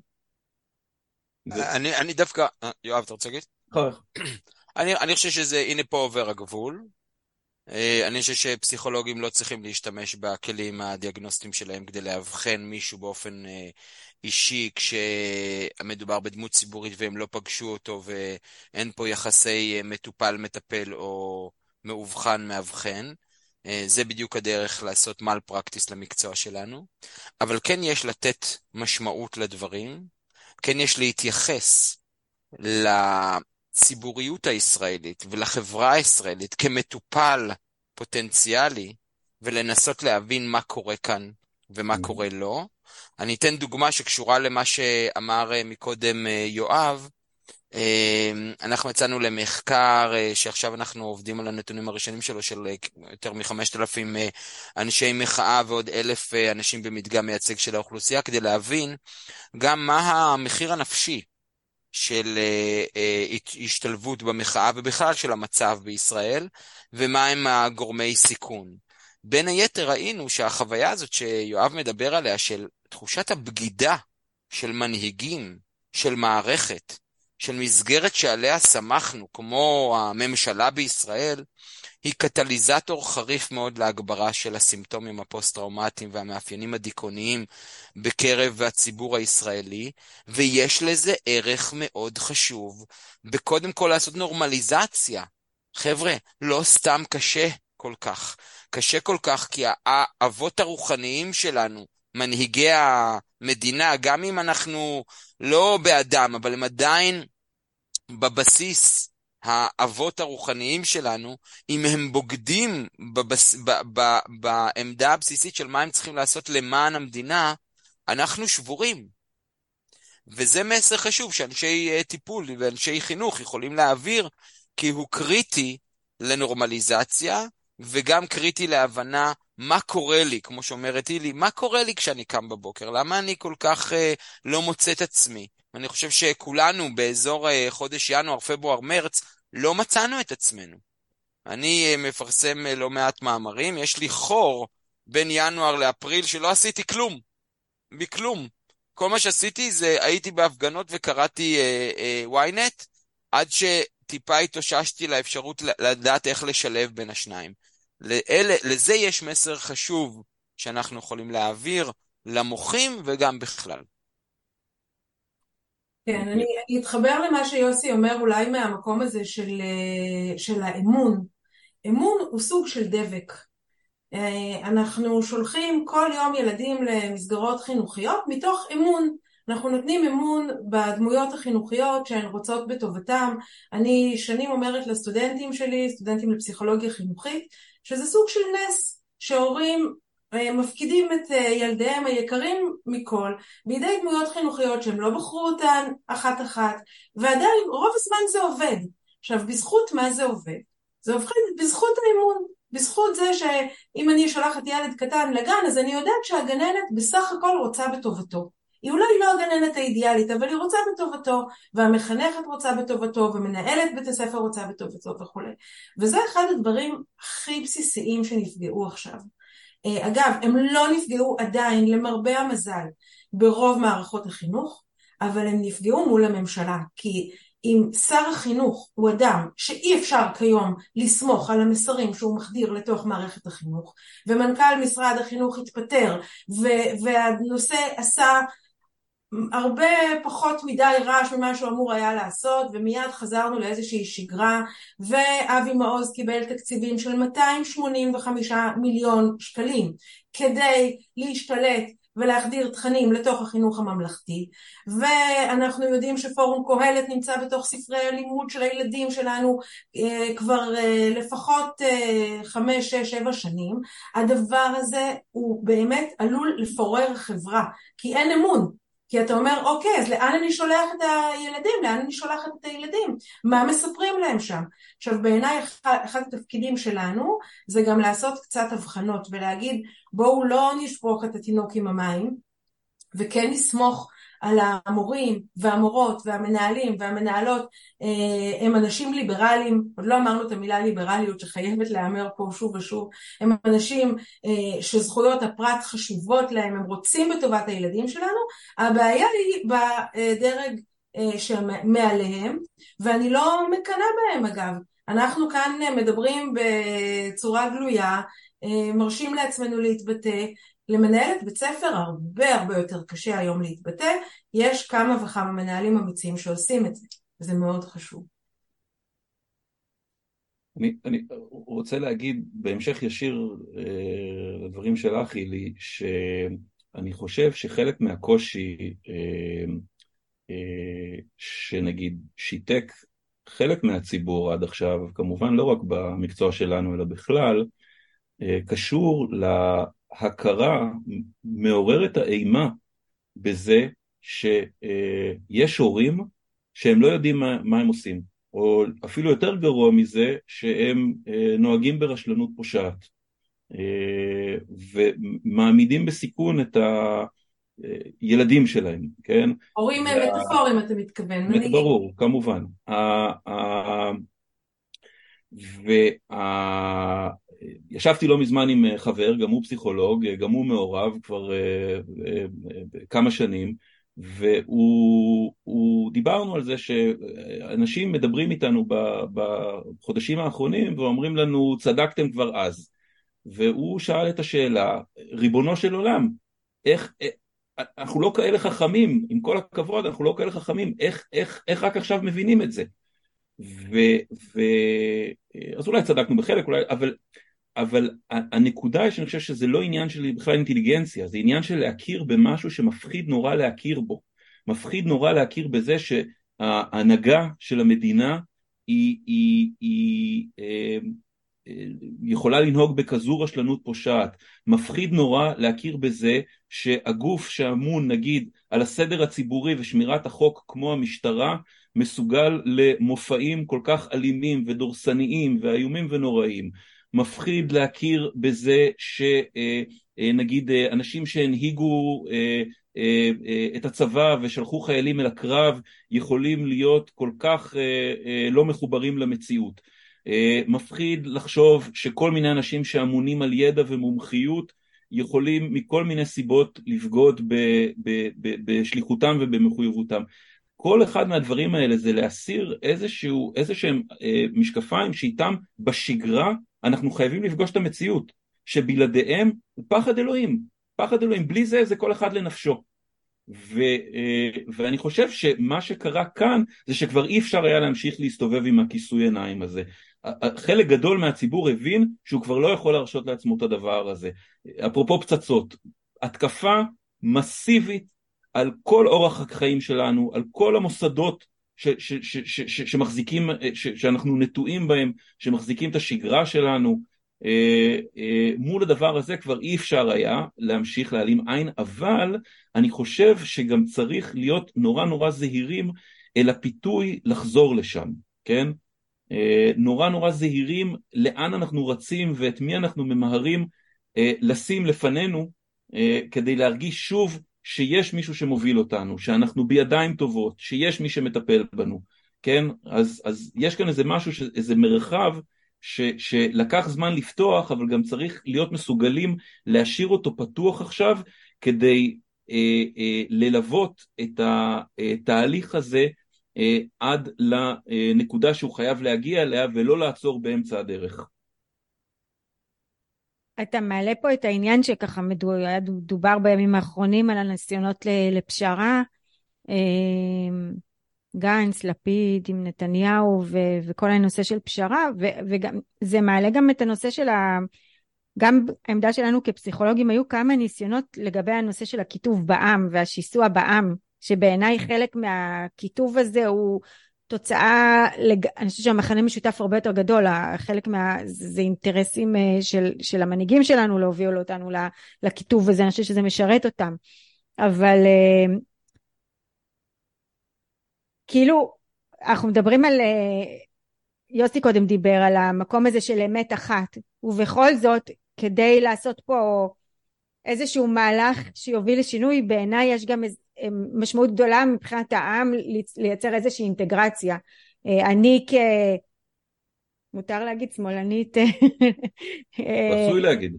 אני, אני דווקא, אה, יואב, אתה רוצה להגיד? [clears throat] אני, אני חושב שזה, הנה פה עובר הגבול. אה, אני חושב שפסיכולוגים לא צריכים להשתמש בכלים הדיאגנוסטיים שלהם כדי לאבחן מישהו באופן אה, אישי כשמדובר בדמות ציבורית והם לא פגשו אותו ואין פה יחסי מטופל-מטפל או מאובחן מאבחן. זה בדיוק הדרך לעשות מל פרקטיס למקצוע שלנו. אבל כן יש לתת משמעות לדברים, כן יש להתייחס לציבוריות הישראלית ולחברה הישראלית כמטופל פוטנציאלי, ולנסות להבין מה קורה כאן ומה mm-hmm. קורה לא. אני אתן דוגמה שקשורה למה שאמר אה, מקודם אה, יואב. אנחנו יצאנו למחקר שעכשיו אנחנו עובדים על הנתונים הראשונים שלו של יותר מחמשת אלפים אנשי מחאה ועוד אלף אנשים במדגם מייצג של האוכלוסייה כדי להבין גם מה המחיר הנפשי של השתלבות במחאה ובכלל של המצב בישראל ומהם הגורמי סיכון. בין היתר ראינו שהחוויה הזאת שיואב מדבר עליה של תחושת הבגידה של מנהיגים, של מערכת, של מסגרת שעליה סמכנו, כמו הממשלה בישראל, היא קטליזטור חריף מאוד להגברה של הסימפטומים הפוסט-טראומטיים והמאפיינים הדיכאוניים בקרב הציבור הישראלי, ויש לזה ערך מאוד חשוב בקודם כל לעשות נורמליזציה. חבר'ה, לא סתם קשה כל כך. קשה כל כך כי האבות הרוחניים שלנו, מנהיגי המדינה, גם אם אנחנו לא בעדם, אבל הם עדיין בבסיס האבות הרוחניים שלנו, אם הם בוגדים בבס... ב... ב... בעמדה הבסיסית של מה הם צריכים לעשות למען המדינה, אנחנו שבורים. וזה מסר חשוב שאנשי אה, טיפול ואנשי חינוך יכולים להעביר, כי הוא קריטי לנורמליזציה, וגם קריטי להבנה מה קורה לי, כמו שאומרת הילי, מה קורה לי כשאני קם בבוקר? למה אני כל כך אה, לא מוצא את עצמי? אני חושב שכולנו באזור אה, חודש ינואר, פברואר, מרץ, לא מצאנו את עצמנו. אני אה, מפרסם אה, לא מעט מאמרים, יש לי חור בין ינואר לאפריל שלא עשיתי כלום. מכלום. כל מה שעשיתי זה הייתי בהפגנות וקראתי אה, אה, ynet, עד טיפה התאוששתי לאפשרות לדעת איך לשלב בין השניים. לאלה, לזה יש מסר חשוב שאנחנו יכולים להעביר למוחים וגם בכלל. כן, אני אתחבר למה שיוסי אומר אולי מהמקום הזה של, של האמון. אמון הוא סוג של דבק. אה, אנחנו שולחים כל יום ילדים למסגרות חינוכיות מתוך אמון. אנחנו נותנים אמון בדמויות החינוכיות שהן רוצות בטובתם. אני שנים אומרת לסטודנטים שלי, סטודנטים לפסיכולוגיה חינוכית, שזה סוג של נס שהורים אה, מפקידים את אה, ילדיהם היקרים מכל בידי דמויות חינוכיות שהם לא בחרו אותן אחת אחת, ועדיין רוב הזמן זה עובד. עכשיו, בזכות מה זה עובד? זה עובד בזכות האמון. בזכות זה שאם אני שולחת ילד קטן לגן, אז אני יודעת שהגננת בסך הכל רוצה בטובתו. היא אולי לא הגננת האידיאלית, אבל היא רוצה בטובתו, והמחנכת רוצה בטובתו, ומנהלת בית הספר רוצה בטובתו וכולי. וזה אחד הדברים הכי בסיסיים שנפגעו עכשיו. אה, אגב, הם לא נפגעו עדיין, למרבה המזל, ברוב מערכות החינוך, אבל הם נפגעו מול הממשלה, כי אם שר החינוך הוא אדם שאי אפשר כיום לסמוך על המסרים שהוא מחדיר לתוך מערכת החינוך, ומנכ"ל משרד החינוך התפטר, והנושא עשה הרבה פחות מדי רעש ממה שהוא אמור היה לעשות ומיד חזרנו לאיזושהי שגרה ואבי מעוז קיבל תקציבים של 285 מיליון שקלים כדי להשתלט ולהחדיר תכנים לתוך החינוך הממלכתי. ואנחנו יודעים שפורום קהלת נמצא בתוך ספרי הלימוד של הילדים שלנו אה, כבר אה, לפחות אה, חמש, שש, שבע שנים. הדבר הזה הוא באמת עלול לפורר חברה כי אין אמון כי אתה אומר, אוקיי, אז לאן אני שולח את הילדים? לאן אני שולחת את הילדים? מה מספרים להם שם? עכשיו, בעיניי אחד התפקידים שלנו זה גם לעשות קצת הבחנות ולהגיד, בואו לא נשפוך את התינוק עם המים, וכן נסמוך על המורים והמורות והמנהלים והמנהלות אה, הם אנשים ליברליים, עוד לא אמרנו את המילה ליברליות שחייבת להיאמר פה שוב ושוב, הם אנשים אה, שזכויות הפרט חשובות להם, הם רוצים בטובת הילדים שלנו, הבעיה היא בדרג אה, שמעליהם, ואני לא מקנאה בהם אגב, אנחנו כאן מדברים בצורה גלויה, מרשים לעצמנו להתבטא, למנהלת בית ספר הרבה הרבה יותר קשה היום להתבטא, יש כמה וכמה מנהלים אמיצים שעושים את זה, וזה מאוד חשוב. אני, אני רוצה להגיד בהמשך ישיר אה, לדברים שלך, הילי, שאני חושב שחלק מהקושי אה, אה, שנגיד שיתק חלק מהציבור עד עכשיו, כמובן לא רק במקצוע שלנו אלא בכלל, אה, קשור הכרה מעוררת האימה בזה שיש הורים שהם לא יודעים מה, מה הם עושים, או אפילו יותר גרוע מזה, שהם אה, נוהגים ברשלנות פושעת, אה, ומעמידים בסיכון את הילדים שלהם, כן? הורים וה... מטאפורים אתה מתכוון, ברור, כמובן. וה... ישבתי לא מזמן עם חבר, גם הוא פסיכולוג, גם הוא מעורב כבר כמה שנים, והוא, דיברנו על זה שאנשים מדברים איתנו בחודשים האחרונים ואומרים לנו צדקתם כבר אז. והוא שאל את השאלה ריבונו של עולם איך, אנחנו לא כאלה חכמים עם כל הכבוד אנחנו לא כאלה חכמים איך, איך, איך רק עכשיו מבינים את זה? ו, ו, אז אולי צדקנו בחלק אולי אבל אבל הנקודה היא שאני חושב שזה לא עניין של בכלל אינטליגנציה, זה עניין של להכיר במשהו שמפחיד נורא להכיר בו. מפחיד נורא להכיר בזה שההנהגה של המדינה היא, היא, היא אה, אה, יכולה לנהוג בכזו רשלנות פושעת. מפחיד נורא להכיר בזה שהגוף שאמון נגיד על הסדר הציבורי ושמירת החוק כמו המשטרה מסוגל למופעים כל כך אלימים ודורסניים ואיומים ונוראים. מפחיד להכיר בזה שנגיד אה, אה, אנשים שהנהיגו אה, את הצבא ושלחו חיילים אל הקרב יכולים להיות כל כך לא מחוברים למציאות. מפחיד לחשוב שכל מיני אנשים שאמונים על ידע ומומחיות יכולים מכל מיני סיבות לבגוד בשליחותם ובמחויבותם. כל אחד מהדברים האלה זה להסיר איזשהו, איזה שהם משקפיים שאיתם בשגרה אנחנו חייבים לפגוש את המציאות, שבלעדיהם הוא פחד אלוהים, פחד אלוהים, בלי זה זה כל אחד לנפשו. ו, אה, ואני חושב שמה שקרה כאן זה שכבר אי אפשר היה להמשיך להסתובב עם הכיסוי עיניים הזה. חלק גדול מהציבור הבין שהוא כבר לא יכול להרשות לעצמו את הדבר הזה. אפרופו פצצות, התקפה מסיבית על כל אורח החיים שלנו, על כל המוסדות ש, ש, ש, ש, ש, שמחזיקים, ש, שאנחנו נטועים בהם, שמחזיקים את השגרה שלנו, אה, אה, מול הדבר הזה כבר אי אפשר היה להמשיך להעלים עין, אבל אני חושב שגם צריך להיות נורא נורא זהירים אל הפיתוי לחזור לשם, כן? אה, נורא נורא זהירים לאן אנחנו רצים ואת מי אנחנו ממהרים לשים לפנינו כדי להרגיש שוב שיש מישהו שמוביל אותנו, שאנחנו בידיים טובות, שיש מי שמטפל בנו, כן? אז, אז יש כאן איזה משהו, איזה מרחב ש, שלקח זמן לפתוח, אבל גם צריך להיות מסוגלים להשאיר אותו פתוח עכשיו, כדי אה, אה, ללוות את התהליך הזה אה, עד לנקודה שהוא חייב להגיע אליה, ולא לעצור באמצע הדרך. אתה מעלה פה את העניין שככה דובר בימים האחרונים על הניסיונות לפשרה. אמ, גנץ, לפיד עם נתניהו ו- וכל הנושא של פשרה ו- וגם זה מעלה גם את הנושא של ה... גם העמדה שלנו כפסיכולוגים היו כמה ניסיונות לגבי הנושא של הקיטוב בעם והשיסוע בעם שבעיניי חלק מהקיטוב הזה הוא תוצאה, לג... אני חושבת שהמחנה משותף הרבה יותר גדול, חלק מה... זה אינטרסים אה, של, של המנהיגים שלנו להוביל אותנו לקיטוב הזה, אני חושבת שזה משרת אותם. אבל אה, כאילו, אנחנו מדברים על, אה, יוסי קודם דיבר על המקום הזה של אמת אחת, ובכל זאת, כדי לעשות פה איזשהו מהלך שיוביל לשינוי, בעיניי יש גם משמעות גדולה מבחינת העם לייצר איזושהי אינטגרציה. אה, אני כ... מותר להגיד שמאלנית. רצוי להגיד.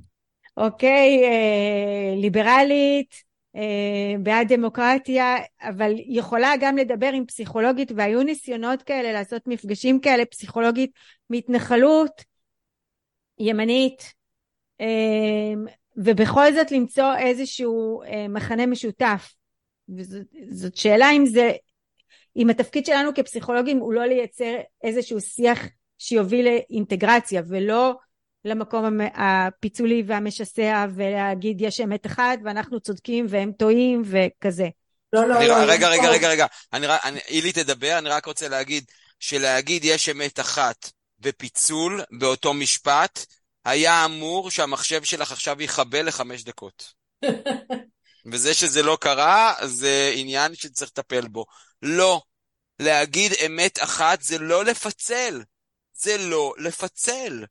אוקיי, אה, ליברלית, אה, בעד דמוקרטיה, אבל יכולה גם לדבר עם פסיכולוגית, והיו ניסיונות כאלה לעשות מפגשים כאלה, פסיכולוגית מתנחלות, ימנית, ובכל זאת למצוא איזשהו מחנה משותף. וזאת שאלה אם זה, אם התפקיד שלנו כפסיכולוגים הוא לא לייצר איזשהו שיח שיוביל לאינטגרציה ולא למקום הפיצולי והמשסע ולהגיד יש אמת אחת ואנחנו צודקים והם טועים וכזה. לא, לא, לא. רגע, רגע, רגע, רגע. אני, אני, אילי תדבר, אני רק רוצה להגיד שלהגיד יש אמת אחת ופיצול באותו משפט, היה אמור שהמחשב שלך עכשיו יכבה לחמש דקות. [laughs] וזה שזה לא קרה, זה עניין שצריך לטפל בו. לא, להגיד אמת אחת זה לא לפצל. זה לא לפצל.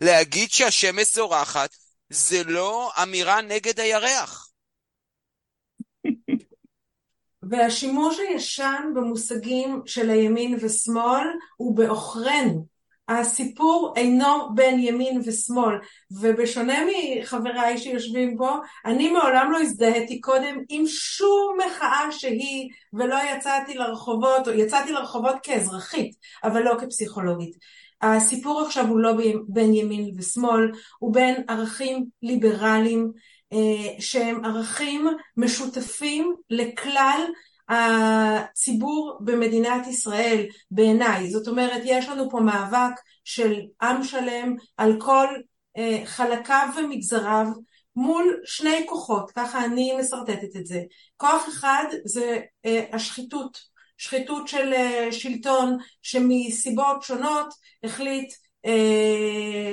להגיד שהשמש זורחת זה לא אמירה נגד הירח. [laughs] והשימוש הישן במושגים של הימין ושמאל הוא בעוכרינו. הסיפור אינו בין ימין ושמאל, ובשונה מחבריי שיושבים פה, אני מעולם לא הזדהיתי קודם עם שום מחאה שהיא, ולא יצאתי לרחובות, או יצאתי לרחובות כאזרחית, אבל לא כפסיכולוגית. הסיפור עכשיו הוא לא בין ימין ושמאל, הוא בין ערכים ליברליים אה, שהם ערכים משותפים לכלל הציבור במדינת ישראל בעיניי. זאת אומרת, יש לנו פה מאבק של עם שלם על כל אה, חלקיו ומגזריו מול שני כוחות, ככה אני משרטטת את זה. כוח אחד זה אה, השחיתות, שחיתות של שלטון שמסיבות שונות החליט אה,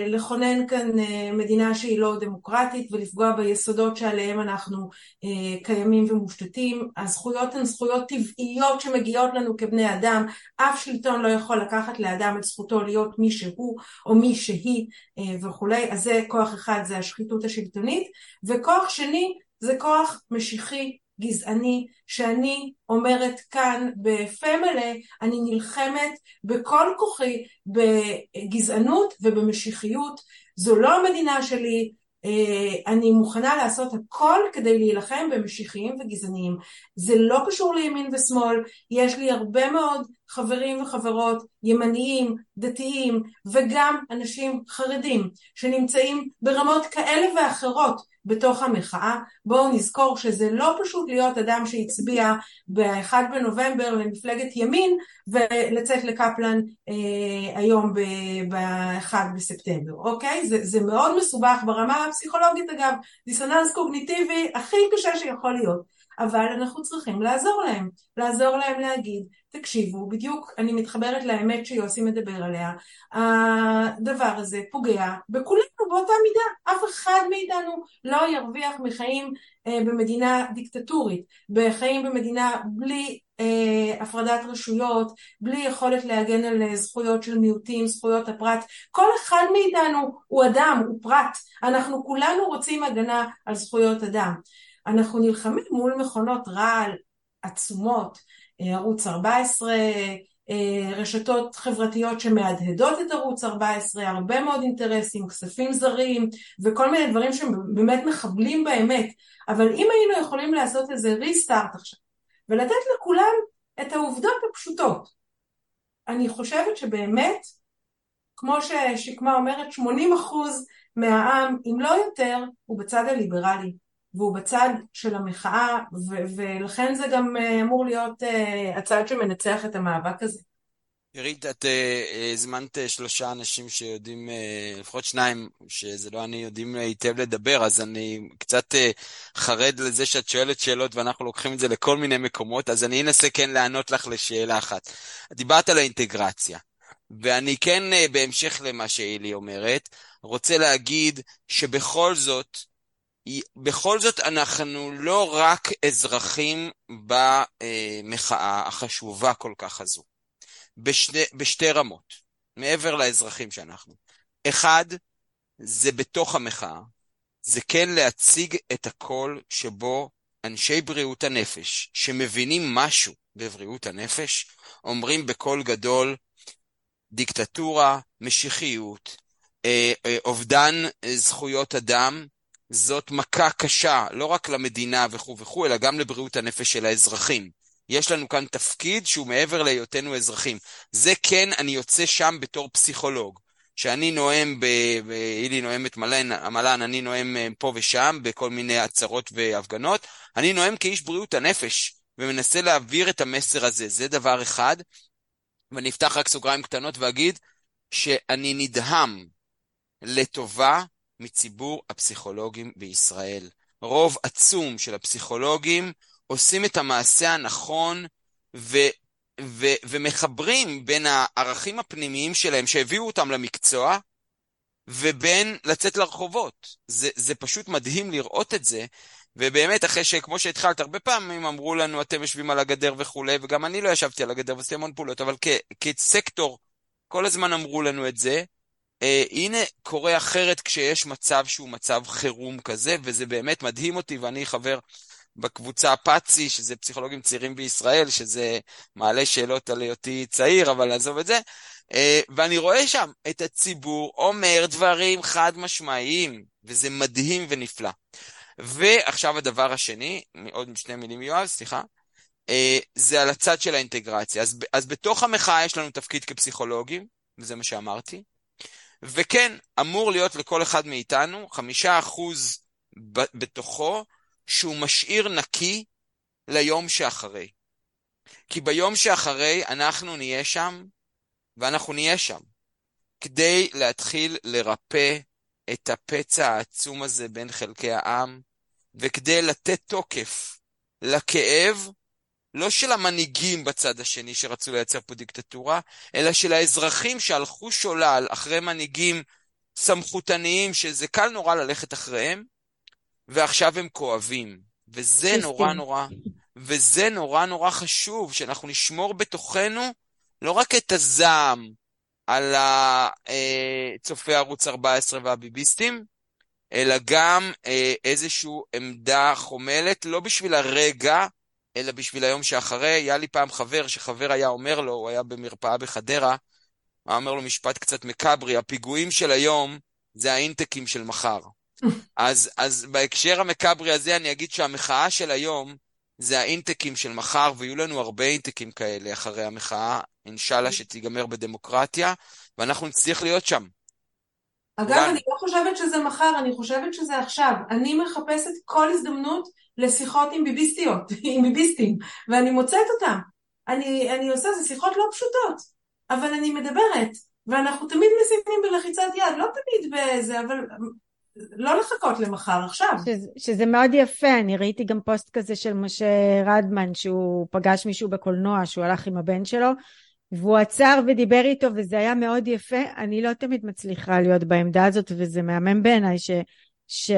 לכונן כאן אה, מדינה שהיא לא דמוקרטית ולפגוע ביסודות שעליהם אנחנו אה, קיימים ומושתתים. הזכויות הן זכויות טבעיות שמגיעות לנו כבני אדם, אף שלטון לא יכול לקחת לאדם את זכותו להיות מי שהוא או מי שהיא וכולי, אז זה כוח אחד, זה השחיתות השלטונית, וכוח שני זה כוח משיחי גזעני שאני אומרת כאן בפה מלא, אני נלחמת בכל כוחי בגזענות ובמשיחיות, זו לא המדינה שלי, אה, אני מוכנה לעשות הכל כדי להילחם במשיחיים וגזעניים. זה לא קשור לימין ושמאל, יש לי הרבה מאוד חברים וחברות ימניים, דתיים וגם אנשים חרדים שנמצאים ברמות כאלה ואחרות בתוך המחאה. בואו נזכור שזה לא פשוט להיות אדם שהצביע ב-1 בנובמבר למפלגת ימין ולצאת לקפלן אה, היום ב-1 בספטמבר, אוקיי? זה, זה מאוד מסובך ברמה הפסיכולוגית אגב, דיסוננס קוגניטיבי הכי קשה שיכול להיות. אבל אנחנו צריכים לעזור להם, לעזור להם להגיד, תקשיבו, בדיוק אני מתחברת לאמת שיוסי מדבר עליה, הדבר הזה פוגע בכולנו באותה מידה, אף אחד מאיתנו לא ירוויח מחיים אה, במדינה דיקטטורית, בחיים במדינה בלי אה, הפרדת רשויות, בלי יכולת להגן על זכויות של מיעוטים, זכויות הפרט, כל אחד מאיתנו הוא אדם, הוא פרט, אנחנו כולנו רוצים הגנה על זכויות אדם. אנחנו נלחמים מול מכונות רעל עצומות, אה, ערוץ 14, אה, רשתות חברתיות שמהדהדות את ערוץ 14, הרבה מאוד אינטרסים, כספים זרים וכל מיני דברים שבאמת מחבלים באמת, אבל אם היינו יכולים לעשות איזה ריסטארט עכשיו ולתת לכולם את העובדות הפשוטות, אני חושבת שבאמת, כמו ששקמה אומרת, 80% מהעם, אם לא יותר, הוא בצד הליברלי. והוא בצד של המחאה, ו- ולכן זה גם אה, אמור להיות uh, הצד שמנצח את המאבק הזה. עירית, את uh, הזמנת שלושה אנשים שיודעים, uh, לפחות שניים, שזה לא אני, יודעים היטב לדבר, אז אני קצת uh, חרד לזה שאת שואלת שאלות ואנחנו לוקחים את זה לכל מיני מקומות, אז אני אנסה כן לענות לך לשאלה אחת. דיברת על האינטגרציה, ואני כן, בהמשך למה שאילי אומרת, רוצה להגיד שבכל זאת, בכל זאת אנחנו לא רק אזרחים במחאה החשובה כל כך הזו, בשני, בשתי רמות, מעבר לאזרחים שאנחנו. אחד, זה בתוך המחאה, זה כן להציג את הקול שבו אנשי בריאות הנפש, שמבינים משהו בבריאות הנפש, אומרים בקול גדול, דיקטטורה, משיחיות, אה, אה, אובדן זכויות אדם, זאת מכה קשה, לא רק למדינה וכו' וכו', אלא גם לבריאות הנפש של האזרחים. יש לנו כאן תפקיד שהוא מעבר להיותנו אזרחים. זה כן, אני יוצא שם בתור פסיכולוג. שאני נואם, אילי נואמת מלן, המלן, אני נואם אה, פה ושם בכל מיני עצרות והפגנות, אני נואם כאיש בריאות הנפש, ומנסה להעביר את המסר הזה. זה דבר אחד. ואני אפתח רק סוגריים קטנות ואגיד שאני נדהם לטובה מציבור הפסיכולוגים בישראל. רוב עצום של הפסיכולוגים עושים את המעשה הנכון ו, ו, ומחברים בין הערכים הפנימיים שלהם שהביאו אותם למקצוע ובין לצאת לרחובות. זה, זה פשוט מדהים לראות את זה, ובאמת, אחרי שכמו שהתחלת, הרבה פעמים אמרו לנו, אתם יושבים על הגדר וכולי, וגם אני לא ישבתי על הגדר ועשיתי המון פעולות, אבל כ- כסקטור, כל הזמן אמרו לנו את זה. אה, הנה קורה אחרת כשיש מצב שהוא מצב חירום כזה, וזה באמת מדהים אותי, ואני חבר בקבוצה פאצי, שזה פסיכולוגים צעירים בישראל, שזה מעלה שאלות על היותי צעיר, אבל נעזוב את זה. אה, ואני רואה שם את הציבור אומר דברים חד משמעיים, וזה מדהים ונפלא. ועכשיו הדבר השני, עוד שני מילים יואב, סליחה, אה, זה על הצד של האינטגרציה. אז, אז בתוך המחאה יש לנו תפקיד כפסיכולוגים, וזה מה שאמרתי. וכן, אמור להיות לכל אחד מאיתנו חמישה אחוז בתוכו שהוא משאיר נקי ליום שאחרי. כי ביום שאחרי אנחנו נהיה שם, ואנחנו נהיה שם, כדי להתחיל לרפא את הפצע העצום הזה בין חלקי העם, וכדי לתת תוקף לכאב, לא של המנהיגים בצד השני שרצו לייצר פה דיקטטורה, אלא של האזרחים שהלכו שולל אחרי מנהיגים סמכותניים, שזה קל נורא ללכת אחריהם, ועכשיו הם כואבים. וזה נורא נורא, וזה נורא נורא חשוב, שאנחנו נשמור בתוכנו לא רק את הזעם על צופי ערוץ 14 והביביסטים, אלא גם אה, איזושהי עמדה חומלת, לא בשביל הרגע, אלא בשביל היום שאחרי. היה לי פעם חבר, שחבר היה אומר לו, הוא היה במרפאה בחדרה, הוא אומר לו משפט קצת מקאברי, הפיגועים של היום זה האינטקים של מחר. [laughs] אז, אז בהקשר המקאברי הזה אני אגיד שהמחאה של היום זה האינטקים של מחר, ויהיו לנו הרבה אינטקים כאלה אחרי המחאה, אינשאללה שתיגמר בדמוקרטיה, ואנחנו נצטרך להיות שם. אגב, אני לא חושבת שזה מחר, אני חושבת שזה עכשיו. אני מחפשת כל הזדמנות לשיחות עם ביביסטיות, [laughs] עם ביביסטים, ואני מוצאת אותם. אני, אני עושה, זה שיחות לא פשוטות, אבל אני מדברת, ואנחנו תמיד מסיימים בלחיצת יד, לא תמיד בזה, אבל לא לחכות למחר, עכשיו. שזה, שזה מאוד יפה, אני ראיתי גם פוסט כזה של משה רדמן, שהוא פגש מישהו בקולנוע, שהוא הלך עם הבן שלו, והוא עצר ודיבר איתו וזה היה מאוד יפה. אני לא תמיד מצליחה להיות בעמדה הזאת וזה מהמם בעיניי ש, ש,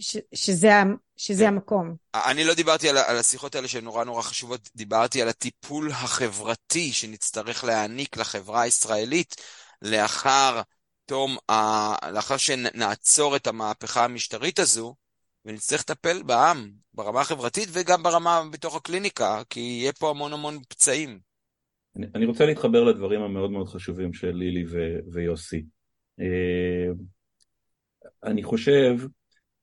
ש, שזה, שזה המקום. אני לא דיברתי על, על השיחות האלה שהן נורא נורא חשובות, דיברתי על הטיפול החברתי שנצטרך להעניק לחברה הישראלית לאחר תום, ה... לאחר שנעצור את המהפכה המשטרית הזו, ונצטרך לטפל בעם, ברמה החברתית וגם ברמה בתוך הקליניקה, כי יהיה פה המון המון פצעים. אני, אני רוצה להתחבר לדברים המאוד מאוד חשובים של לילי ו, ויוסי. אה, אני חושב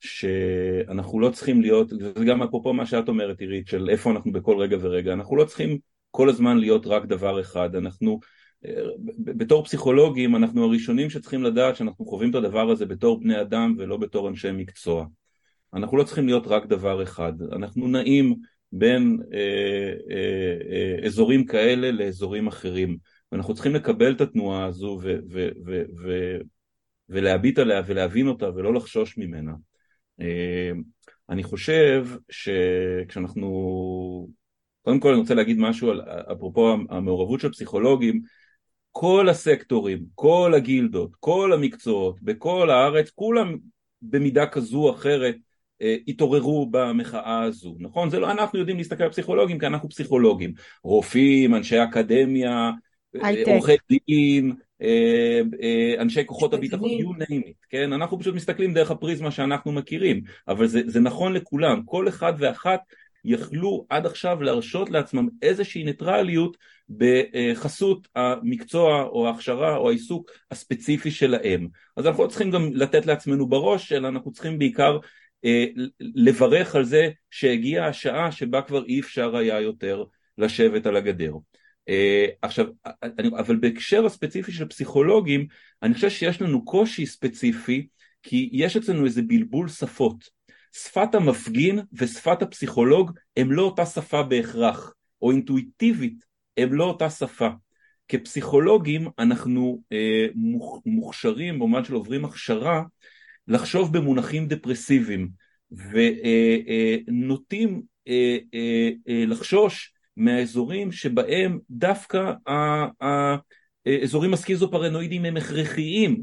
שאנחנו לא צריכים להיות, וזה גם אפרופו מה שאת אומרת עירית, של איפה אנחנו בכל רגע ורגע, אנחנו לא צריכים כל הזמן להיות רק דבר אחד, אנחנו אה, בתור פסיכולוגים אנחנו הראשונים שצריכים לדעת שאנחנו חווים את הדבר הזה בתור בני אדם ולא בתור אנשי מקצוע. אנחנו לא צריכים להיות רק דבר אחד, אנחנו נעים בין אה, אה, אה, אזורים כאלה לאזורים אחרים. ואנחנו צריכים לקבל את התנועה הזו ו- ו- ו- ולהביט עליה ולהבין אותה ולא לחשוש ממנה. אה, אני חושב שכשאנחנו, קודם כל אני רוצה להגיד משהו על, אפרופו המעורבות של פסיכולוגים, כל הסקטורים, כל הגילדות, כל המקצועות, בכל הארץ, כולם במידה כזו או אחרת אה, התעוררו במחאה הזו, נכון? זה לא אנחנו יודעים להסתכל על פסיכולוגים כי אנחנו פסיכולוגים, רופאים, אנשי אקדמיה, אה, עורכי דין, אנשי כוחות הביטחון, you name it, כן? אנחנו פשוט מסתכלים דרך הפריזמה שאנחנו מכירים, אבל זה, זה נכון לכולם, כל אחד ואחת יכלו עד עכשיו להרשות לעצמם איזושהי ניטרליות בחסות המקצוע או ההכשרה או העיסוק הספציפי שלהם. אז אנחנו לא צריכים גם לתת לעצמנו בראש, אלא אנחנו צריכים בעיקר אה, לברך על זה שהגיעה השעה שבה כבר אי אפשר היה יותר לשבת על הגדר. אה, עכשיו, אבל בהקשר הספציפי של פסיכולוגים, אני חושב שיש לנו קושי ספציפי, כי יש אצלנו איזה בלבול שפות. שפת המפגין ושפת הפסיכולוג הם לא אותה שפה בהכרח, או אינטואיטיבית הם לא אותה שפה. כפסיכולוגים אנחנו אה, מוכשרים במובן של עוברים הכשרה לחשוב במונחים דפרסיביים ונוטים אה, אה, אה, לחשוש מהאזורים שבהם דווקא האזורים הסכיזופרנואידיים הם הכרחיים,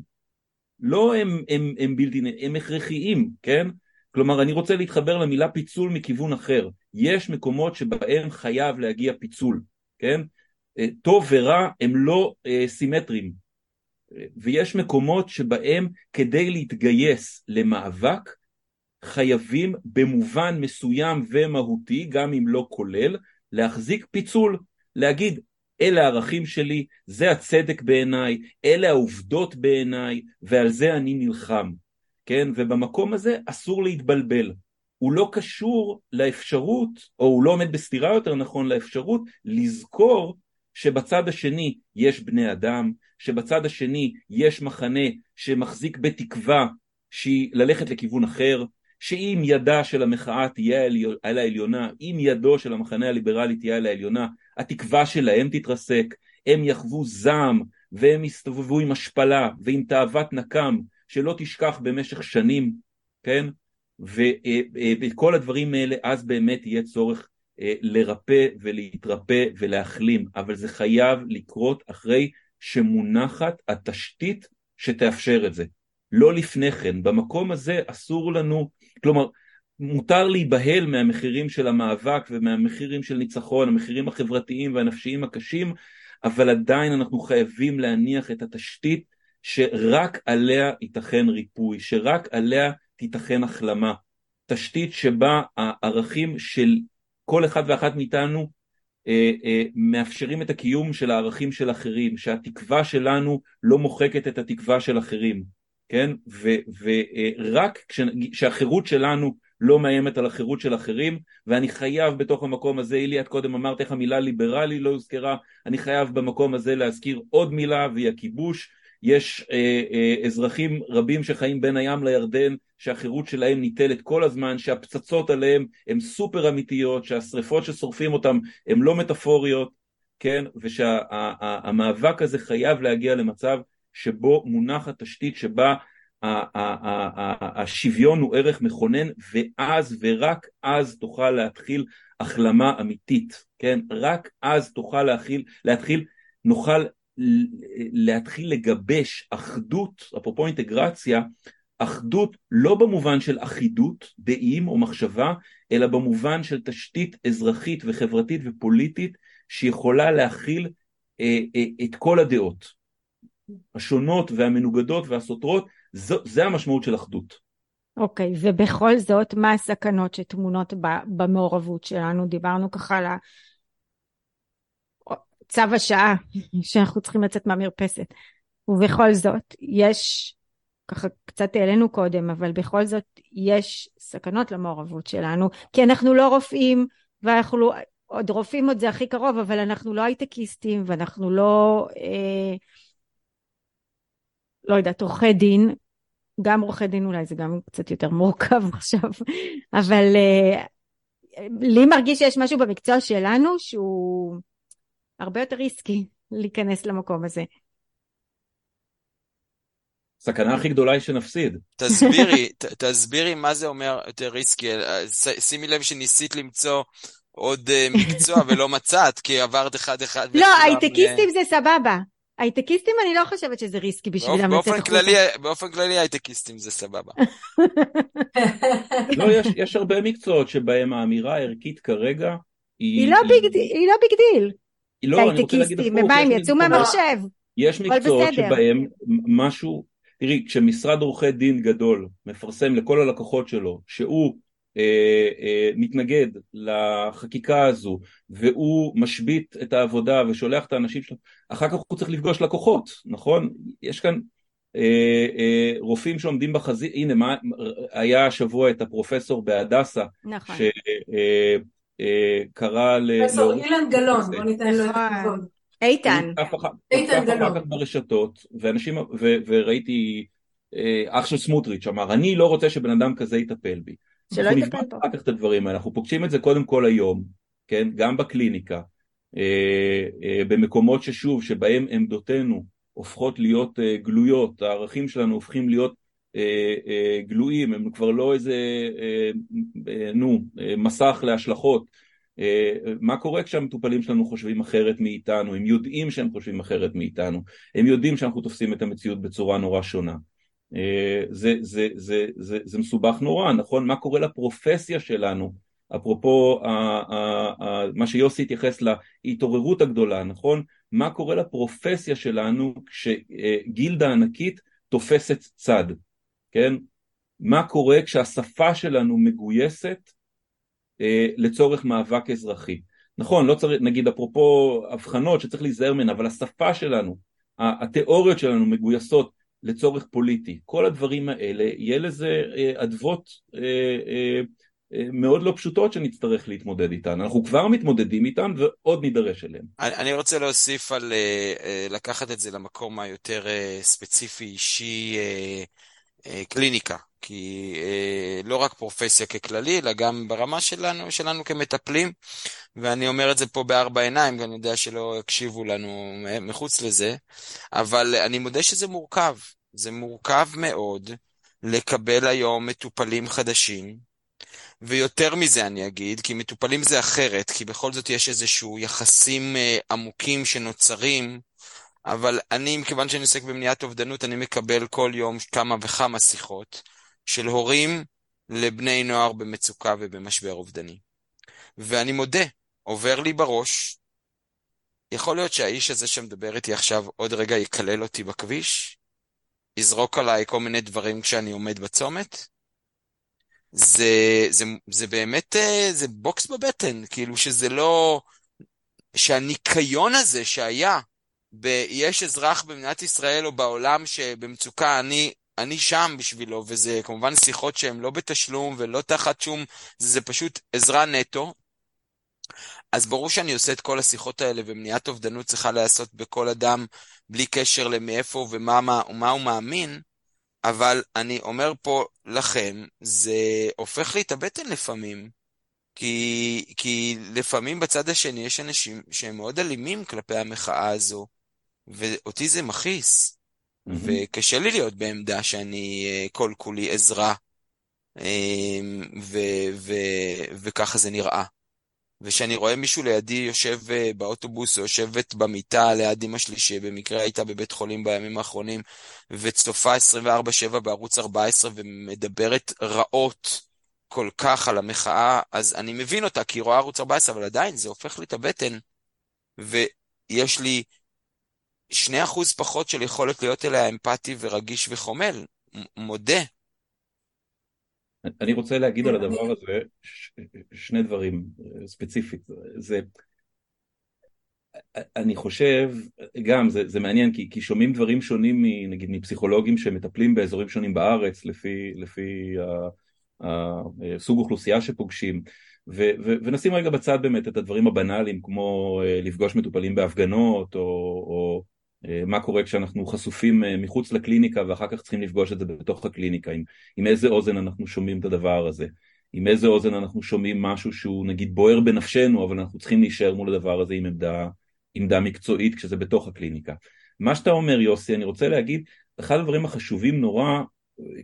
לא הם, הם, הם בלתי, הם הכרחיים, כן? כלומר, אני רוצה להתחבר למילה פיצול מכיוון אחר. יש מקומות שבהם חייב להגיע פיצול, כן? אה, טוב ורע הם לא אה, סימטריים. ויש מקומות שבהם כדי להתגייס למאבק, חייבים במובן מסוים ומהותי, גם אם לא כולל, להחזיק פיצול, להגיד אלה הערכים שלי, זה הצדק בעיניי, אלה העובדות בעיניי, ועל זה אני נלחם, כן? ובמקום הזה אסור להתבלבל. הוא לא קשור לאפשרות, או הוא לא עומד בסתירה יותר נכון לאפשרות, לזכור שבצד השני יש בני אדם, שבצד השני יש מחנה שמחזיק בתקווה שהיא ללכת לכיוון אחר, שאם ידה של המחאה תהיה על העליונה, אם ידו של המחנה הליברלי תהיה על העליונה, התקווה שלהם תתרסק, הם יחוו זעם והם יסתובבו עם השפלה ועם תאוות נקם שלא תשכח במשך שנים, כן? וכל הדברים האלה אז באמת יהיה צורך אה, לרפא ולהתרפא ולהחלים, אבל זה חייב לקרות אחרי שמונחת התשתית שתאפשר את זה. לא לפני כן, במקום הזה אסור לנו, כלומר מותר להיבהל מהמחירים של המאבק ומהמחירים של ניצחון, המחירים החברתיים והנפשיים הקשים, אבל עדיין אנחנו חייבים להניח את התשתית שרק עליה ייתכן ריפוי, שרק עליה תיתכן החלמה. תשתית שבה הערכים של כל אחד ואחת מאיתנו אה, אה, מאפשרים את הקיום של הערכים של אחרים, שהתקווה שלנו לא מוחקת את התקווה של אחרים, כן? ורק אה, כשהחירות שלנו לא מאיימת על החירות של אחרים, ואני חייב בתוך המקום הזה, אילי, את קודם אמרת איך המילה ליברלי לא הוזכרה, אני חייב במקום הזה להזכיר עוד מילה, והיא הכיבוש. יש אה, אה, אזרחים רבים שחיים בין הים לירדן, שהחירות שלהם ניטלת כל הזמן, שהפצצות עליהם הן סופר אמיתיות, שהשריפות ששורפים אותם הן לא מטאפוריות, כן? ושהמאבק הזה חייב להגיע למצב שבו מונחת תשתית שבה השוויון הוא ערך מכונן ואז ורק אז תוכל להתחיל החלמה אמיתית, כן? רק אז תוכל להתחיל, להתחיל נוכל להתחיל לגבש אחדות, אפרופו אינטגרציה, אחדות לא במובן של אחידות, דעים או מחשבה, אלא במובן של תשתית אזרחית וחברתית ופוליטית שיכולה להכיל אה, אה, את כל הדעות, השונות והמנוגדות והסותרות, זו, זה המשמעות של אחדות. אוקיי, okay, ובכל זאת, מה הסכנות שטמונות במעורבות שלנו? דיברנו ככה על צו השעה [laughs] שאנחנו צריכים לצאת מהמרפסת. ובכל זאת, יש, ככה קצת העלינו קודם, אבל בכל זאת יש סכנות למעורבות שלנו, כי אנחנו לא רופאים, ואנחנו לא, עוד רופאים עוד זה הכי קרוב, אבל אנחנו לא הייטקיסטים, ואנחנו לא, אה, לא יודעת, עורכי דין, גם עורכי דין אולי זה גם קצת יותר מורכב [laughs] עכשיו, אבל אה, לי מרגיש שיש משהו במקצוע שלנו שהוא הרבה יותר ריסקי להיכנס למקום הזה. סכנה הכי גדולה היא שנפסיד. תסבירי, [laughs] ת, תסבירי מה זה אומר יותר ריסקי. שימי לב שניסית למצוא עוד uh, מקצוע ולא מצאת, כי עברת אחד-אחד. לא, הייטקיסטים. זה סבבה. הייטקיסטים אני לא חושבת שזה ריסקי בשבילם לצאת החוצה. באופן כללי הייטקיסטים זה סבבה. [laughs] לא, יש, יש הרבה מקצועות שבהם האמירה הערכית כרגע היא... היא לא ביג דיל. לא, אני רוצה להגיד הפוך. ומה, הם יצאו מהמחשב? יש מקצועות שבהם משהו, תראי, כשמשרד עורכי דין גדול מפרסם לכל הלקוחות שלו שהוא מתנגד לחקיקה הזו והוא משבית את העבודה ושולח את האנשים שלו, אחר כך הוא צריך לפגוש לקוחות, נכון? יש כאן אה, אה, רופאים שעומדים בחזית, הנה מה, היה השבוע את הפרופסור בהדסה, נכון. ש, אה, אה, ל... פרופסור אילן גלאון, בוא ניתן לו את נכון. הכבוד. איתן. איתן גלאון. אחר כך ברשתות, ואנשים, וראיתי, אה, אח של סמוטריץ' אמר, אני לא רוצה שבן אדם כזה יטפל בי. שלא יטפל פה. אחר כך את הדברים האלה, אנחנו פוגשים את זה קודם כל היום, כן, גם בקליניקה, אה, במקומות ששוב, שבהם עמדותינו הופכות להיות גלויות, הערכים שלנו הופכים להיות אה, אה, גלויים, הם כבר לא איזה, אה, נו, מסך להשלכות. מה קורה כשהמטופלים שלנו חושבים אחרת מאיתנו? הם יודעים שהם חושבים אחרת מאיתנו, הם יודעים שאנחנו תופסים את המציאות בצורה נורא שונה. זה, זה, זה, זה, זה מסובך נורא, נכון? מה קורה לפרופסיה שלנו? אפרופו מה שיוסי התייחס להתעוררות הגדולה, נכון? מה קורה לפרופסיה שלנו כשגילדה ענקית תופסת צד, כן? מה קורה כשהשפה שלנו מגויסת אה, לצורך מאבק אזרחי. נכון, לא צריך, נגיד אפרופו הבחנות שצריך להיזהר מהן, אבל השפה שלנו, התיאוריות שלנו מגויסות לצורך פוליטי, כל הדברים האלה, יהיה לזה אה, אדוות אה, מאוד לא פשוטות שנצטרך להתמודד איתן. אנחנו כבר מתמודדים איתן ועוד נידרש אליהן. אני רוצה להוסיף על לקחת את זה למקום היותר ספציפי, אישי, קליניקה. כי אה, לא רק פרופסיה ככללי, אלא גם ברמה שלנו, שלנו כמטפלים, ואני אומר את זה פה בארבע עיניים, ואני יודע שלא יקשיבו לנו מחוץ לזה, אבל אני מודה שזה מורכב. זה מורכב מאוד לקבל היום מטופלים חדשים, ויותר מזה אני אגיד, כי מטופלים זה אחרת, כי בכל זאת יש איזשהו יחסים אה, עמוקים שנוצרים, אבל אני, מכיוון שאני עוסק במניעת אובדנות, אני מקבל כל יום כמה וכמה שיחות. של הורים לבני נוער במצוקה ובמשבר אובדני. ואני מודה, עובר לי בראש, יכול להיות שהאיש הזה שמדבר איתי עכשיו עוד רגע יקלל אותי בכביש, יזרוק עליי כל מיני דברים כשאני עומד בצומת. זה, זה, זה באמת, אה, זה בוקס בבטן, כאילו שזה לא, שהניקיון הזה שהיה, ב, יש אזרח במדינת ישראל או בעולם שבמצוקה, אני אני שם בשבילו, וזה כמובן שיחות שהן לא בתשלום ולא תחת שום, זה, זה פשוט עזרה נטו. אז ברור שאני עושה את כל השיחות האלה, ומניעת אובדנות צריכה להיעשות בכל אדם, בלי קשר למאיפה ומה מה, ומה הוא מאמין, אבל אני אומר פה לכם, זה הופך לי את הבטן לפעמים. כי, כי לפעמים בצד השני יש אנשים שהם מאוד אלימים כלפי המחאה הזו, ואותי זה מכעיס. וקשה לי להיות בעמדה שאני אה, כל כולי עזרה, אמ, וככה זה נראה. וכשאני רואה מישהו לידי יושב אה, באוטובוס או יושבת במיטה ליד אמא שלי, שבמקרה הייתה בבית חולים בימים האחרונים, וצופה 24-7 בערוץ 14 ומדברת רעות כל כך על המחאה, אז אני מבין אותה, כי היא רואה ערוץ 14, אבל עדיין זה הופך לי את הבטן. ויש לי שני אחוז פחות של יכולת להיות אליה אמפתי ורגיש וחומל, מודה. אני רוצה להגיד על הדבר הזה שני דברים אה, ספציפית. זה, אני חושב, גם זה, זה מעניין כי, כי שומעים דברים שונים נגיד מפסיכולוגים שמטפלים באזורים שונים בארץ לפי, לפי הסוג אוכלוסייה שפוגשים ו, ו, ונשים רגע בצד באמת את הדברים הבנאליים כמו אה, לפגוש מטופלים בהפגנות או, או אה, מה קורה כשאנחנו חשופים אה, מחוץ לקליניקה ואחר כך צריכים לפגוש את זה בתוך הקליניקה, עם, עם איזה אוזן אנחנו שומעים את הדבר הזה, עם איזה אוזן אנחנו שומעים משהו שהוא נגיד בוער בנפשנו אבל אנחנו צריכים להישאר מול הדבר הזה עם עמדה, עמדה מקצועית כשזה בתוך הקליניקה. מה שאתה אומר יוסי, אני רוצה להגיד, אחד הדברים החשובים נורא,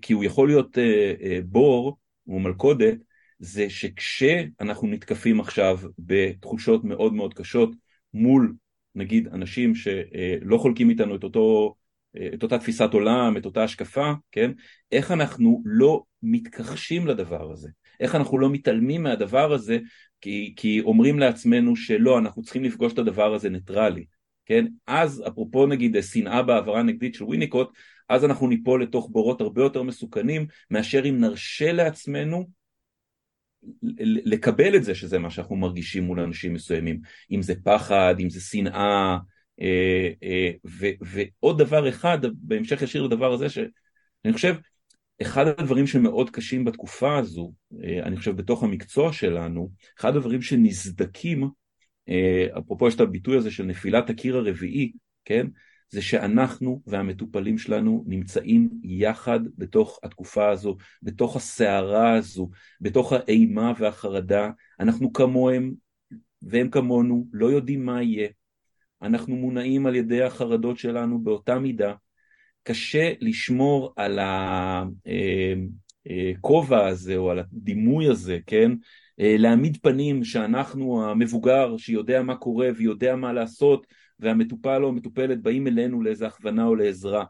כי הוא יכול להיות אה, אה, בור או מלכודת, זה שכשאנחנו נתקפים עכשיו בתחושות מאוד מאוד קשות מול נגיד אנשים שלא חולקים איתנו את, אותו, את אותה תפיסת עולם, את אותה השקפה, כן? איך אנחנו לא מתכחשים לדבר הזה? איך אנחנו לא מתעלמים מהדבר הזה כי, כי אומרים לעצמנו שלא, אנחנו צריכים לפגוש את הדבר הזה ניטרלי, כן? אז אפרופו נגיד שנאה בעברה נגדית של וויניקוט, אז אנחנו ניפול לתוך בורות הרבה יותר מסוכנים מאשר אם נרשה לעצמנו לקבל את זה שזה מה שאנחנו מרגישים מול אנשים מסוימים, אם זה פחד, אם זה שנאה, אה, אה, ועוד דבר אחד, בהמשך ישיר לדבר הזה, שאני חושב, אחד הדברים שמאוד קשים בתקופה הזו, אה, אני חושב בתוך המקצוע שלנו, אחד הדברים שנסדקים, אפרופו יש את הביטוי הזה של נפילת הקיר הרביעי, כן? זה שאנחנו והמטופלים שלנו נמצאים יחד בתוך התקופה הזו, בתוך הסערה הזו, בתוך האימה והחרדה, אנחנו כמוהם והם כמונו, לא יודעים מה יהיה, אנחנו מונעים על ידי החרדות שלנו באותה מידה, קשה לשמור על הכובע אה, אה, הזה או על הדימוי הזה, כן? אה, להעמיד פנים שאנחנו המבוגר שיודע מה קורה ויודע מה לעשות והמטופל או המטופלת באים אלינו לאיזה הכוונה או לעזרה.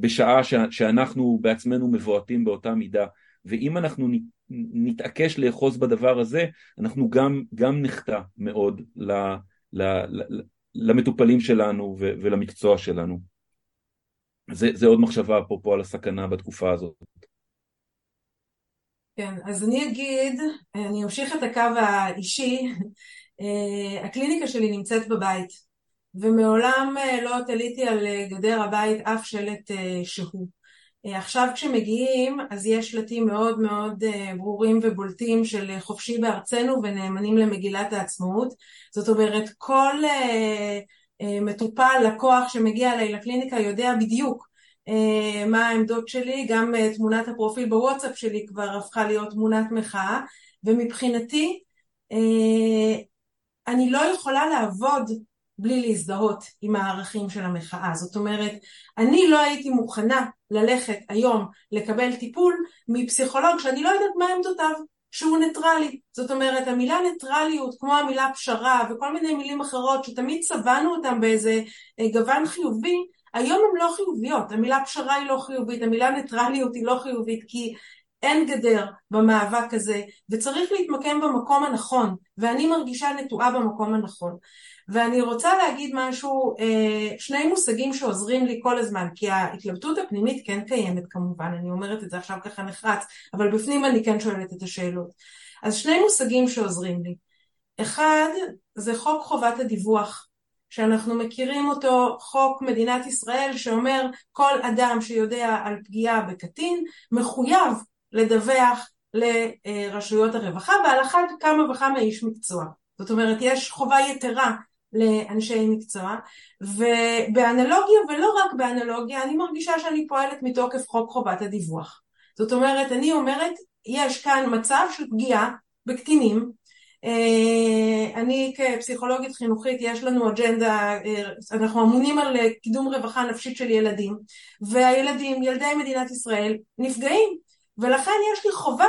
בשעה שאנחנו בעצמנו מבועטים באותה מידה. ואם אנחנו נתעקש לאחוז בדבר הזה אנחנו גם, גם נחטא מאוד ל, ל, ל, למטופלים שלנו ולמקצוע שלנו. זה, זה עוד מחשבה אפרופו על הסכנה בתקופה הזאת. כן, אז אני אגיד, אני אמשיך את הקו האישי, אה, הקליניקה שלי נמצאת בבית, ומעולם אה, לא תליתי על אה, גדר הבית אף שלט שהוא. עכשיו כשמגיעים, אז יש שלטים מאוד מאוד ברורים ובולטים של חופשי בארצנו ונאמנים למגילת העצמאות. זאת אומרת, כל מטופל, לקוח שמגיע אליי לקליניקה יודע בדיוק אה, מה העמדות שלי, גם אה, תמונת הפרופיל בוואטסאפ שלי כבר הפכה להיות תמונת מחאה, ומבחינתי אה, אני לא יכולה לעבוד בלי להזדהות עם הערכים של המחאה. זאת אומרת, אני לא הייתי מוכנה ללכת היום לקבל טיפול מפסיכולוג שאני לא יודעת מה עמדותיו, שהוא ניטרלי. זאת אומרת, המילה ניטרליות, כמו המילה פשרה וכל מיני מילים אחרות שתמיד צבענו אותם באיזה גוון חיובי, היום הן לא חיוביות, המילה פשרה היא לא חיובית, המילה ניטרליות היא לא חיובית כי אין גדר במאבק הזה וצריך להתמקם במקום הנכון ואני מרגישה נטועה במקום הנכון. ואני רוצה להגיד משהו, אה, שני מושגים שעוזרים לי כל הזמן כי ההתלבטות הפנימית כן קיימת כמובן, אני אומרת את זה עכשיו ככה נחרץ אבל בפנים אני כן שואלת את השאלות. אז שני מושגים שעוזרים לי. אחד זה חוק חובת הדיווח שאנחנו מכירים אותו, חוק מדינת ישראל שאומר כל אדם שיודע על פגיעה בקטין מחויב לדווח לרשויות הרווחה ועל אחת כמה וכמה איש מקצוע. זאת אומרת יש חובה יתרה לאנשי מקצוע ובאנלוגיה ולא רק באנלוגיה אני מרגישה שאני פועלת מתוקף חוק חובת הדיווח. זאת אומרת אני אומרת יש כאן מצב של פגיעה בקטינים אה, אני כפסיכולוגית חינוכית יש לנו אג'נדה, אה, אנחנו אמונים על קידום רווחה נפשית של ילדים והילדים, ילדי מדינת ישראל נפגעים ולכן יש לי חובה,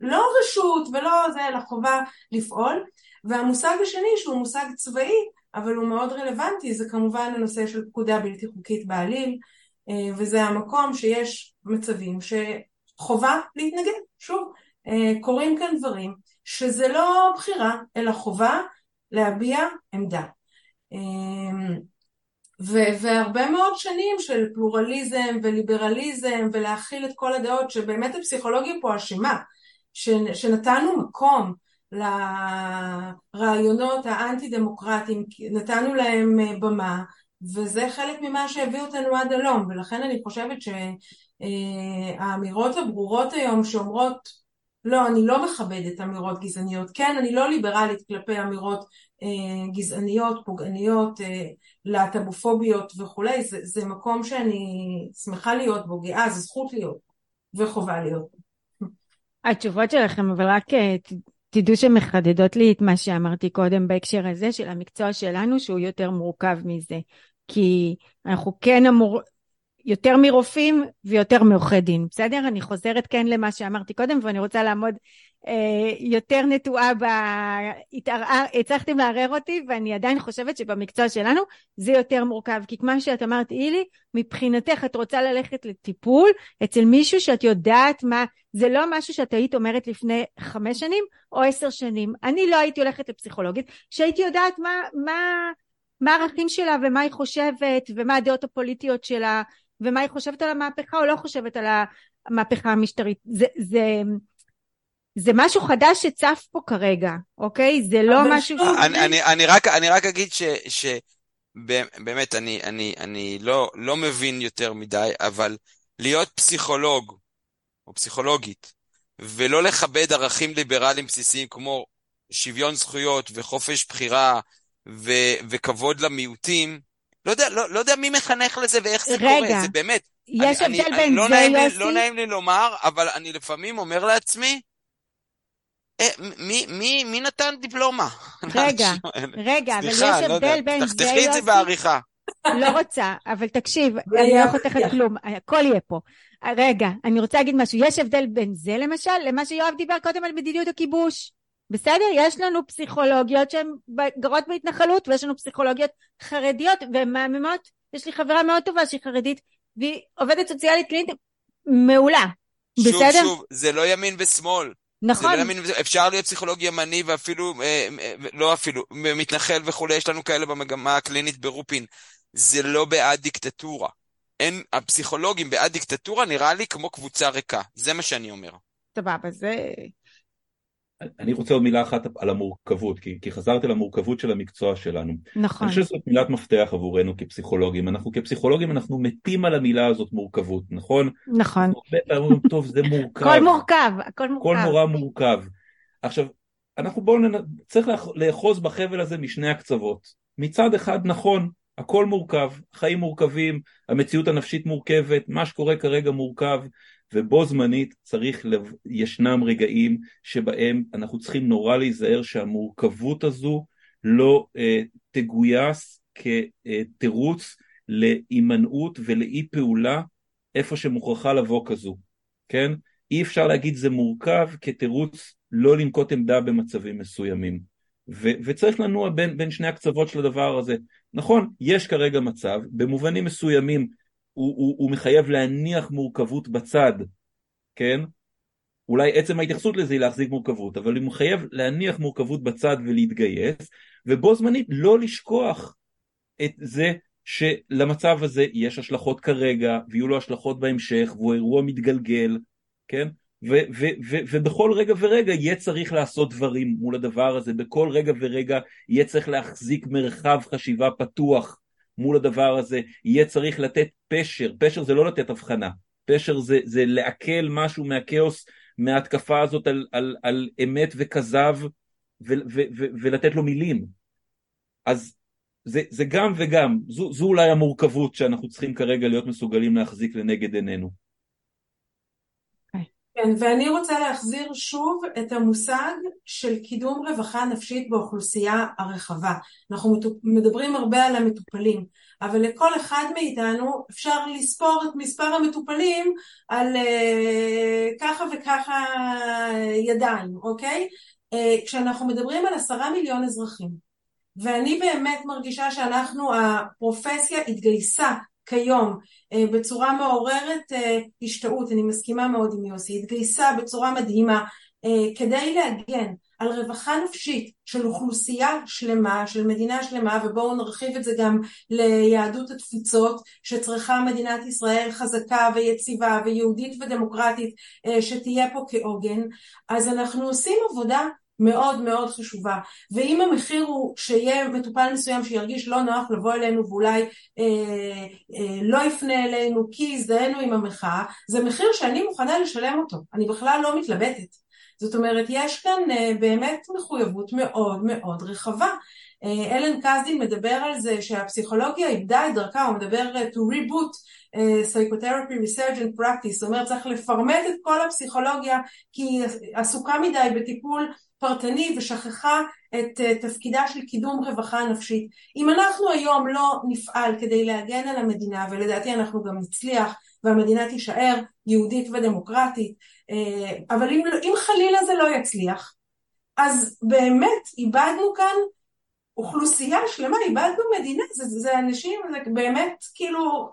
לא רשות ולא זה, אלא חובה לפעול והמושג השני שהוא מושג צבאי אבל הוא מאוד רלוונטי זה כמובן הנושא של פקודה בלתי חוקית בעליל אה, וזה המקום שיש מצבים שחובה להתנגד, שוב קורים כאן דברים שזה לא בחירה, אלא חובה להביע עמדה. ו- והרבה מאוד שנים של פלורליזם וליברליזם ולהכיל את כל הדעות שבאמת הפסיכולוגיה פה אשמה, ש- שנתנו מקום לרעיונות האנטי דמוקרטיים, נתנו להם אה, במה וזה חלק ממה שהביא אותנו עד הלום. ולכן אני חושבת שהאמירות הברורות היום שאומרות לא, אני לא מכבדת אמירות גזעניות. כן, אני לא ליברלית כלפי אמירות אה, גזעניות, פוגעניות, אה, להט"בופוביות וכולי, זה, זה מקום שאני שמחה להיות בו, גאה, זו זכות להיות וחובה להיות. התשובות שלכם, אבל רק אה, תדעו שמחדדות לי את מה שאמרתי קודם בהקשר הזה של המקצוע שלנו, שהוא יותר מורכב מזה. כי אנחנו כן אמור, יותר מרופאים ויותר מעורכי דין, בסדר? אני חוזרת כן למה שאמרתי קודם ואני רוצה לעמוד אה, יותר נטועה ב... הצלחתם לערער אותי ואני עדיין חושבת שבמקצוע שלנו זה יותר מורכב כי כמו שאת אמרת אילי, מבחינתך את רוצה ללכת לטיפול אצל מישהו שאת יודעת מה, זה לא משהו שאת היית אומרת לפני חמש שנים או עשר שנים. אני לא הייתי הולכת לפסיכולוגית שהייתי יודעת מה, מה, מה הערכים שלה ומה היא חושבת ומה הדעות הפוליטיות שלה ומה היא חושבת על המהפכה או לא חושבת על המהפכה המשטרית. זה, זה, זה משהו חדש שצף פה כרגע, אוקיי? זה לא משהו... אני, אני, אני, רק, אני רק אגיד ש... ש... באמת, אני, אני, אני לא, לא מבין יותר מדי, אבל להיות פסיכולוג או פסיכולוגית ולא לכבד ערכים ליברליים בסיסיים כמו שוויון זכויות וחופש בחירה ו, וכבוד למיעוטים, לא יודע, לא, לא יודע מי מחנך לזה ואיך זה רגע, קורה, זה באמת. יש אני, הבדל אני, בין לא זה, נעים יוסי? לי, לא נעים לי לומר, אבל אני לפעמים אומר לעצמי, אה, מי, מי, מי נתן דיפלומה? [laughs] רגע, רגע, אבל יש לא הבדל לא בין זה, יוסי? תחתכי את זה בעריכה. לא רוצה, אבל תקשיב, אני לא לתת כלום, הכל יהיה פה. רגע, אני רוצה להגיד משהו, יש הבדל בין זה למשל, למה שיואב דיבר קודם על מדיניות הכיבוש. בסדר? יש לנו פסיכולוגיות שהן גרות בהתנחלות ויש לנו פסיכולוגיות חרדיות והן מהממות יש לי חברה מאוד טובה שהיא חרדית, והיא עובדת סוציאלית קלינית מעולה. שוב, בסדר? שוב, זה לא ימין ושמאל. נכון. לא ימין, אפשר להיות פסיכולוג ימני ואפילו, אה, אה, לא אפילו, מתנחל וכולי, יש לנו כאלה במגמה הקלינית ברופין. זה לא בעד דיקטטורה. אין, הפסיכולוגים בעד דיקטטורה נראה לי כמו קבוצה ריקה. זה מה שאני אומר. סבבה, זה... אני רוצה עוד מילה אחת על המורכבות, כי, כי חזרתי למורכבות של המקצוע שלנו. נכון. אני חושב שזאת מילת מפתח עבורנו כפסיכולוגים. אנחנו כפסיכולוגים אנחנו מתים על המילה הזאת מורכבות, נכון? נכון. הרבה פעמים אומרים, טוב, זה מורכב. הכל מורכב, הכל כל מורכב. נורא מורכב. עכשיו, אנחנו בואו נ... צריך לאח- לאחוז בחבל הזה משני הקצוות. מצד אחד, נכון, הכל מורכב, חיים מורכבים, המציאות הנפשית מורכבת, מה שקורה כרגע מורכב, ובו זמנית צריך, לב... ישנם רגעים שבהם אנחנו צריכים נורא להיזהר שהמורכבות הזו לא אה, תגויס כתירוץ להימנעות ולאי פעולה איפה שמוכרחה לבוא כזו, כן? אי אפשר להגיד זה מורכב כתירוץ לא לנקוט עמדה במצבים מסוימים. ו- וצריך לנוע בין, בין שני הקצוות של הדבר הזה. נכון, יש כרגע מצב, במובנים מסוימים הוא, הוא, הוא מחייב להניח מורכבות בצד, כן? אולי עצם ההתייחסות לזה היא להחזיק מורכבות, אבל הוא מחייב להניח מורכבות בצד ולהתגייס, ובו זמנית לא לשכוח את זה שלמצב הזה יש השלכות כרגע, ויהיו לו השלכות בהמשך, והוא אירוע מתגלגל, כן? ו- ו- ו- ובכל רגע ורגע יהיה צריך לעשות דברים מול הדבר הזה, בכל רגע ורגע יהיה צריך להחזיק מרחב חשיבה פתוח מול הדבר הזה, יהיה צריך לתת פשר, פשר זה לא לתת הבחנה, פשר זה, זה לעכל משהו מהכאוס, מההתקפה הזאת על, על, על אמת וכזב ו- ו- ו- ולתת לו מילים. אז זה, זה גם וגם, זו, זו אולי המורכבות שאנחנו צריכים כרגע להיות מסוגלים להחזיק לנגד עינינו. כן, ואני רוצה להחזיר שוב את המושג של קידום רווחה נפשית באוכלוסייה הרחבה. אנחנו. מדברים הרבה על המטופלים, אבל לכל אחד מאיתנו אפשר לספור את מספר המטופלים על uh, ככה וככה ידיים, אוקיי? Uh, כשאנחנו מדברים על עשרה מיליון אזרחים, ואני באמת מרגישה שאנחנו, הפרופסיה התגייסה כיום בצורה מעוררת השתאות, אני מסכימה מאוד עם יוסי, התגייסה בצורה מדהימה כדי להגן על רווחה נפשית של אוכלוסייה שלמה, של מדינה שלמה, ובואו נרחיב את זה גם ליהדות התפוצות, שצריכה מדינת ישראל חזקה ויציבה ויהודית ודמוקרטית שתהיה פה כעוגן, אז אנחנו עושים עבודה מאוד מאוד חשובה, ואם המחיר הוא שיהיה מטופל מסוים שירגיש לא נוח לבוא אלינו ואולי אה, אה, לא יפנה אלינו כי הזדהינו עם המחאה, זה מחיר שאני מוכנה לשלם אותו, אני בכלל לא מתלבטת. זאת אומרת, יש כאן אה, באמת מחויבות מאוד מאוד רחבה. אה, אלן קזדין מדבר על זה שהפסיכולוגיה איבדה את דרכה, הוא מדבר to reboot psychotherapy research and practice, זאת אומרת צריך לפרמט את כל הפסיכולוגיה כי היא עסוקה מדי בטיפול פרטני ושכחה את תפקידה של קידום רווחה נפשית. אם אנחנו היום לא נפעל כדי להגן על המדינה, ולדעתי אנחנו גם נצליח, והמדינה תישאר יהודית ודמוקרטית, אבל אם, אם חלילה זה לא יצליח, אז באמת איבדנו כאן אוכלוסייה שלמה, איבדנו מדינה, זה, זה אנשים, זה באמת כאילו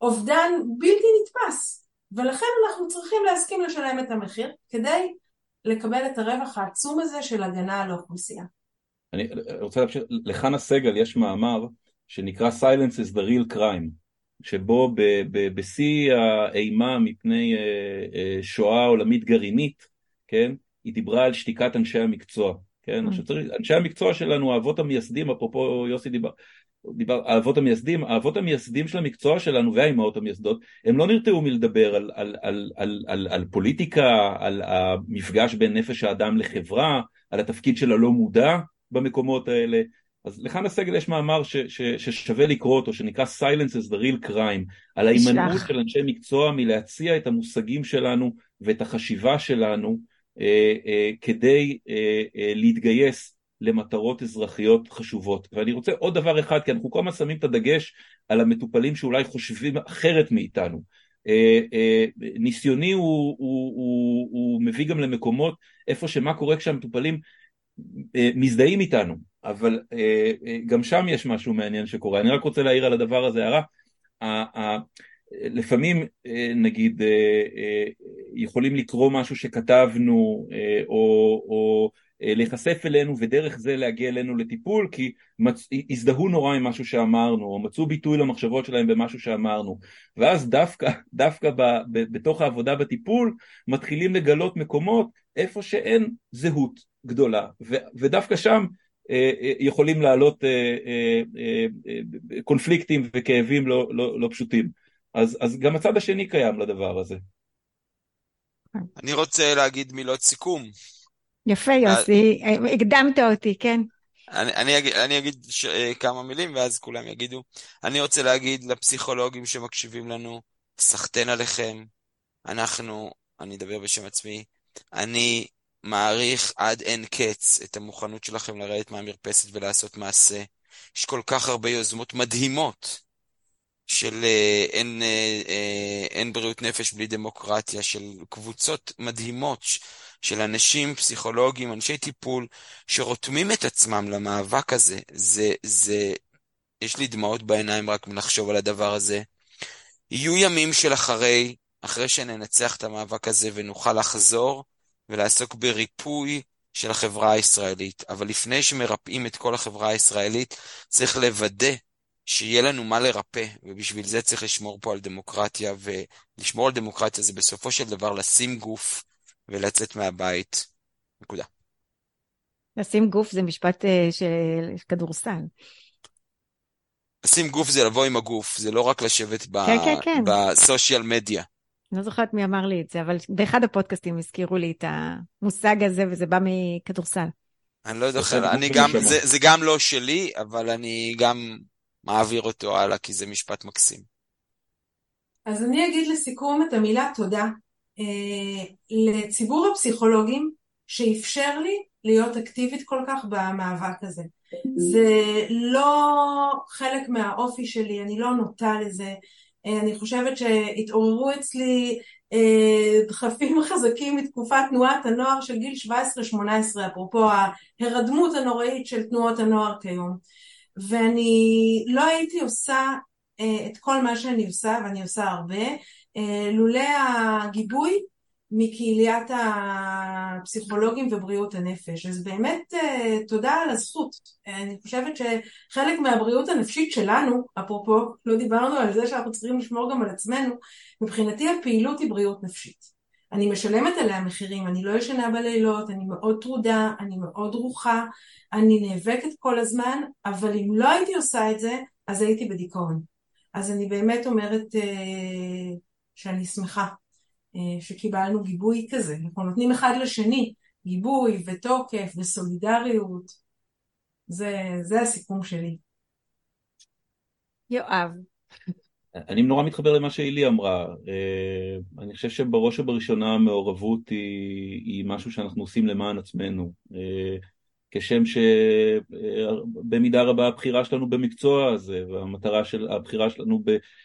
אובדן בלתי נתפס, ולכן אנחנו צריכים להסכים לשלם את המחיר כדי לקבל את הרווח העצום הזה של הגנה על האוכלוסייה. אני רוצה להמשיך, לחנה סגל יש מאמר שנקרא Silence is the real crime, שבו בשיא האימה מפני שואה עולמית גרעינית, כן, היא דיברה על שתיקת אנשי המקצוע, כן, עכשיו צריך, אנשי המקצוע שלנו, האבות המייסדים, אפרופו יוסי דיבר, דיבר, האבות המייסדים, האבות המייסדים של המקצוע שלנו והאימהות המייסדות, הם לא נרתעו מלדבר על, על, על, על, על, על פוליטיקה, על המפגש בין נפש האדם לחברה, על התפקיד של הלא מודע במקומות האלה. אז לחנה סגל יש מאמר ש, ש, ששווה לקרוא אותו, שנקרא Silence is the real crime, על ההימנעות של אנשי מקצוע מלהציע את המושגים שלנו ואת החשיבה שלנו אה, אה, כדי אה, אה, להתגייס למטרות אזרחיות חשובות. ואני רוצה עוד דבר אחד, כי אנחנו כל הזמן שמים את הדגש על המטופלים שאולי חושבים אחרת מאיתנו. ניסיוני הוא, הוא, הוא, הוא מביא גם למקומות איפה שמה קורה כשהמטופלים מזדהים איתנו. אבל גם שם יש משהו מעניין שקורה. אני רק רוצה להעיר על הדבר הזה הערה. לפעמים נגיד יכולים לקרוא משהו שכתבנו או, או להיחשף אלינו ודרך זה להגיע אלינו לטיפול כי מצ... הזדהו נורא עם משהו שאמרנו או מצאו ביטוי למחשבות שלהם במשהו שאמרנו ואז דווקא, [laughs] דווקא ב... ב... בתוך העבודה בטיפול מתחילים לגלות מקומות איפה שאין זהות גדולה ו... ודווקא שם אה, אה, יכולים לעלות אה, קונפליקטים וכאבים לא, לא, לא פשוטים אז, אז גם הצד השני קיים לדבר הזה. אני רוצה להגיד מילות סיכום. יפה, יוסי, הקדמת אותי, כן. אני, אני אגיד, אני אגיד ש, כמה מילים ואז כולם יגידו. אני רוצה להגיד לפסיכולוגים שמקשיבים לנו, סחטיין עליכם. אנחנו, אני אדבר בשם עצמי, אני מעריך עד אין קץ את המוכנות שלכם לרדת מהמרפסת ולעשות מעשה. יש כל כך הרבה יוזמות מדהימות של אה, אין, אה, אה, אין בריאות נפש בלי דמוקרטיה, של קבוצות מדהימות של אנשים פסיכולוגיים, אנשי טיפול, שרותמים את עצמם למאבק הזה. זה, זה, יש לי דמעות בעיניים רק מלחשוב על הדבר הזה. יהיו ימים של אחרי, אחרי שננצח את המאבק הזה ונוכל לחזור ולעסוק בריפוי של החברה הישראלית. אבל לפני שמרפאים את כל החברה הישראלית, צריך לוודא שיהיה לנו מה לרפא, ובשביל זה צריך לשמור פה על דמוקרטיה, ולשמור על דמוקרטיה זה בסופו של דבר לשים גוף ולצאת מהבית. נקודה. לשים גוף זה משפט uh, של כדורסל. לשים גוף זה לבוא עם הגוף, זה לא רק לשבת ב... כן, כן, כן. בסושיאל מדיה. אני לא זוכרת מי אמר לי את זה, אבל באחד הפודקאסטים הזכירו לי את המושג הזה, וזה בא מכדורסל. אני לא זוכר, אני גם, זה, זה גם לא שלי, אבל אני גם מעביר אותו הלאה, כי זה משפט מקסים. אז אני אגיד לסיכום את המילה תודה לציבור הפסיכולוגים שאפשר לי להיות אקטיבית כל כך במאבק הזה. זה לא חלק מהאופי שלי, אני לא נוטה לזה. אה, אני חושבת שהתעוררו אצלי אה, דחפים [laughs] חזקים מתקופת תנועת הנוער של גיל 17-18, אפרופו ההרדמות הנוראית של תנועות הנוער כיום. ואני לא הייתי עושה את כל מה שאני עושה, ואני עושה הרבה, אה, לולא הגיבוי מקהיליית הפסיכולוגים ובריאות הנפש. אז באמת אה, תודה על הזכות. אני חושבת שחלק מהבריאות הנפשית שלנו, אפרופו, לא דיברנו על זה שאנחנו צריכים לשמור גם על עצמנו, מבחינתי הפעילות היא בריאות נפשית. אני משלמת עליה מחירים, אני לא ישנה בלילות, אני מאוד טרודה, אני מאוד דרוכה, אני נאבקת כל הזמן, אבל אם לא הייתי עושה את זה, אז הייתי בדיכאון. אז אני באמת אומרת, אה, שאני שמחה אה, שקיבלנו גיבוי כזה. אנחנו נותנים אחד לשני גיבוי ותוקף וסולידריות. זה, זה הסיכום שלי. יואב. אני נורא מתחבר למה שהילי אמרה. אה, אני חושב שבראש ובראשונה המעורבות היא, היא משהו שאנחנו עושים למען עצמנו. אה, כשם שבמידה רבה הבחירה שלנו במקצוע הזה והמטרה של הבחירה שלנו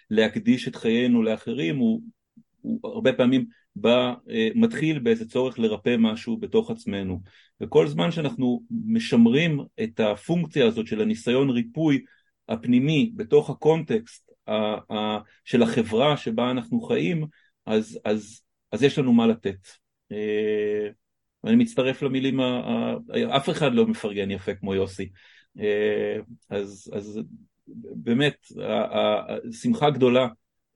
בלהקדיש את חיינו לאחרים הוא, הוא הרבה פעמים בא, אה, מתחיל באיזה צורך לרפא משהו בתוך עצמנו. וכל זמן שאנחנו משמרים את הפונקציה הזאת של הניסיון ריפוי הפנימי בתוך הקונטקסט של החברה שבה אנחנו חיים אז, אז, אז יש לנו מה לתת. אה, ואני מצטרף למילים, אף אחד לא מפרגן יפה כמו יוסי. אה, אז, אז באמת, שמחה גדולה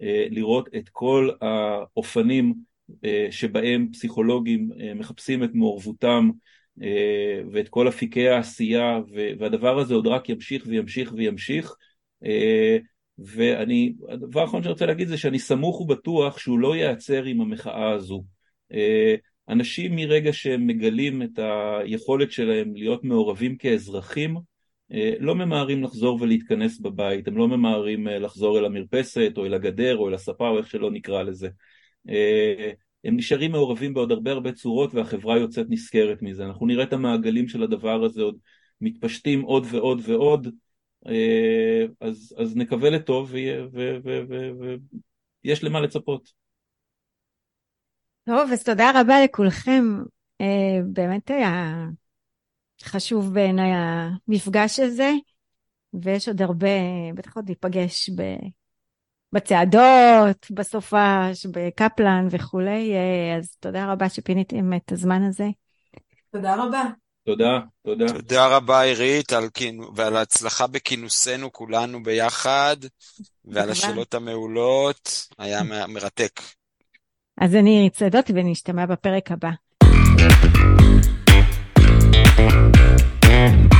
אה, לראות את כל האופנים אה, שבהם פסיכולוגים מחפשים את מעורבותם ואת כל אפיקי העשייה, והדבר הזה עוד רק ימשיך וימשיך וימשיך. ואני, הדבר האחרון שאני רוצה להגיד זה שאני סמוך ובטוח שהוא לא ייעצר עם המחאה הזו. אנשים מרגע שהם מגלים את היכולת שלהם להיות מעורבים כאזרחים, אה, לא ממהרים לחזור ולהתכנס בבית, הם לא ממהרים אה, לחזור אל המרפסת או אל הגדר או אל הספה או איך שלא נקרא לזה. אה, הם נשארים מעורבים בעוד הרבה הרבה צורות והחברה יוצאת נשכרת מזה. אנחנו נראה את המעגלים של הדבר הזה עוד מתפשטים עוד ועוד ועוד, אז, אז נקווה לטוב ויש למה לצפות. טוב, אז תודה רבה לכולכם. Uh, באמת היה חשוב בעיניי המפגש הזה, ויש עוד הרבה, בטח עוד ניפגש ב... בצעדות, בסופש, בקפלן וכולי, אז תודה רבה שפיניתם את הזמן הזה. תודה רבה. תודה, תודה. תודה רבה, עירית, על, ועל ההצלחה בכינוסנו כולנו ביחד, ועל השאלות המעולות, היה מרתק. אז אני צדות ונשתמע בפרק הבא. thank you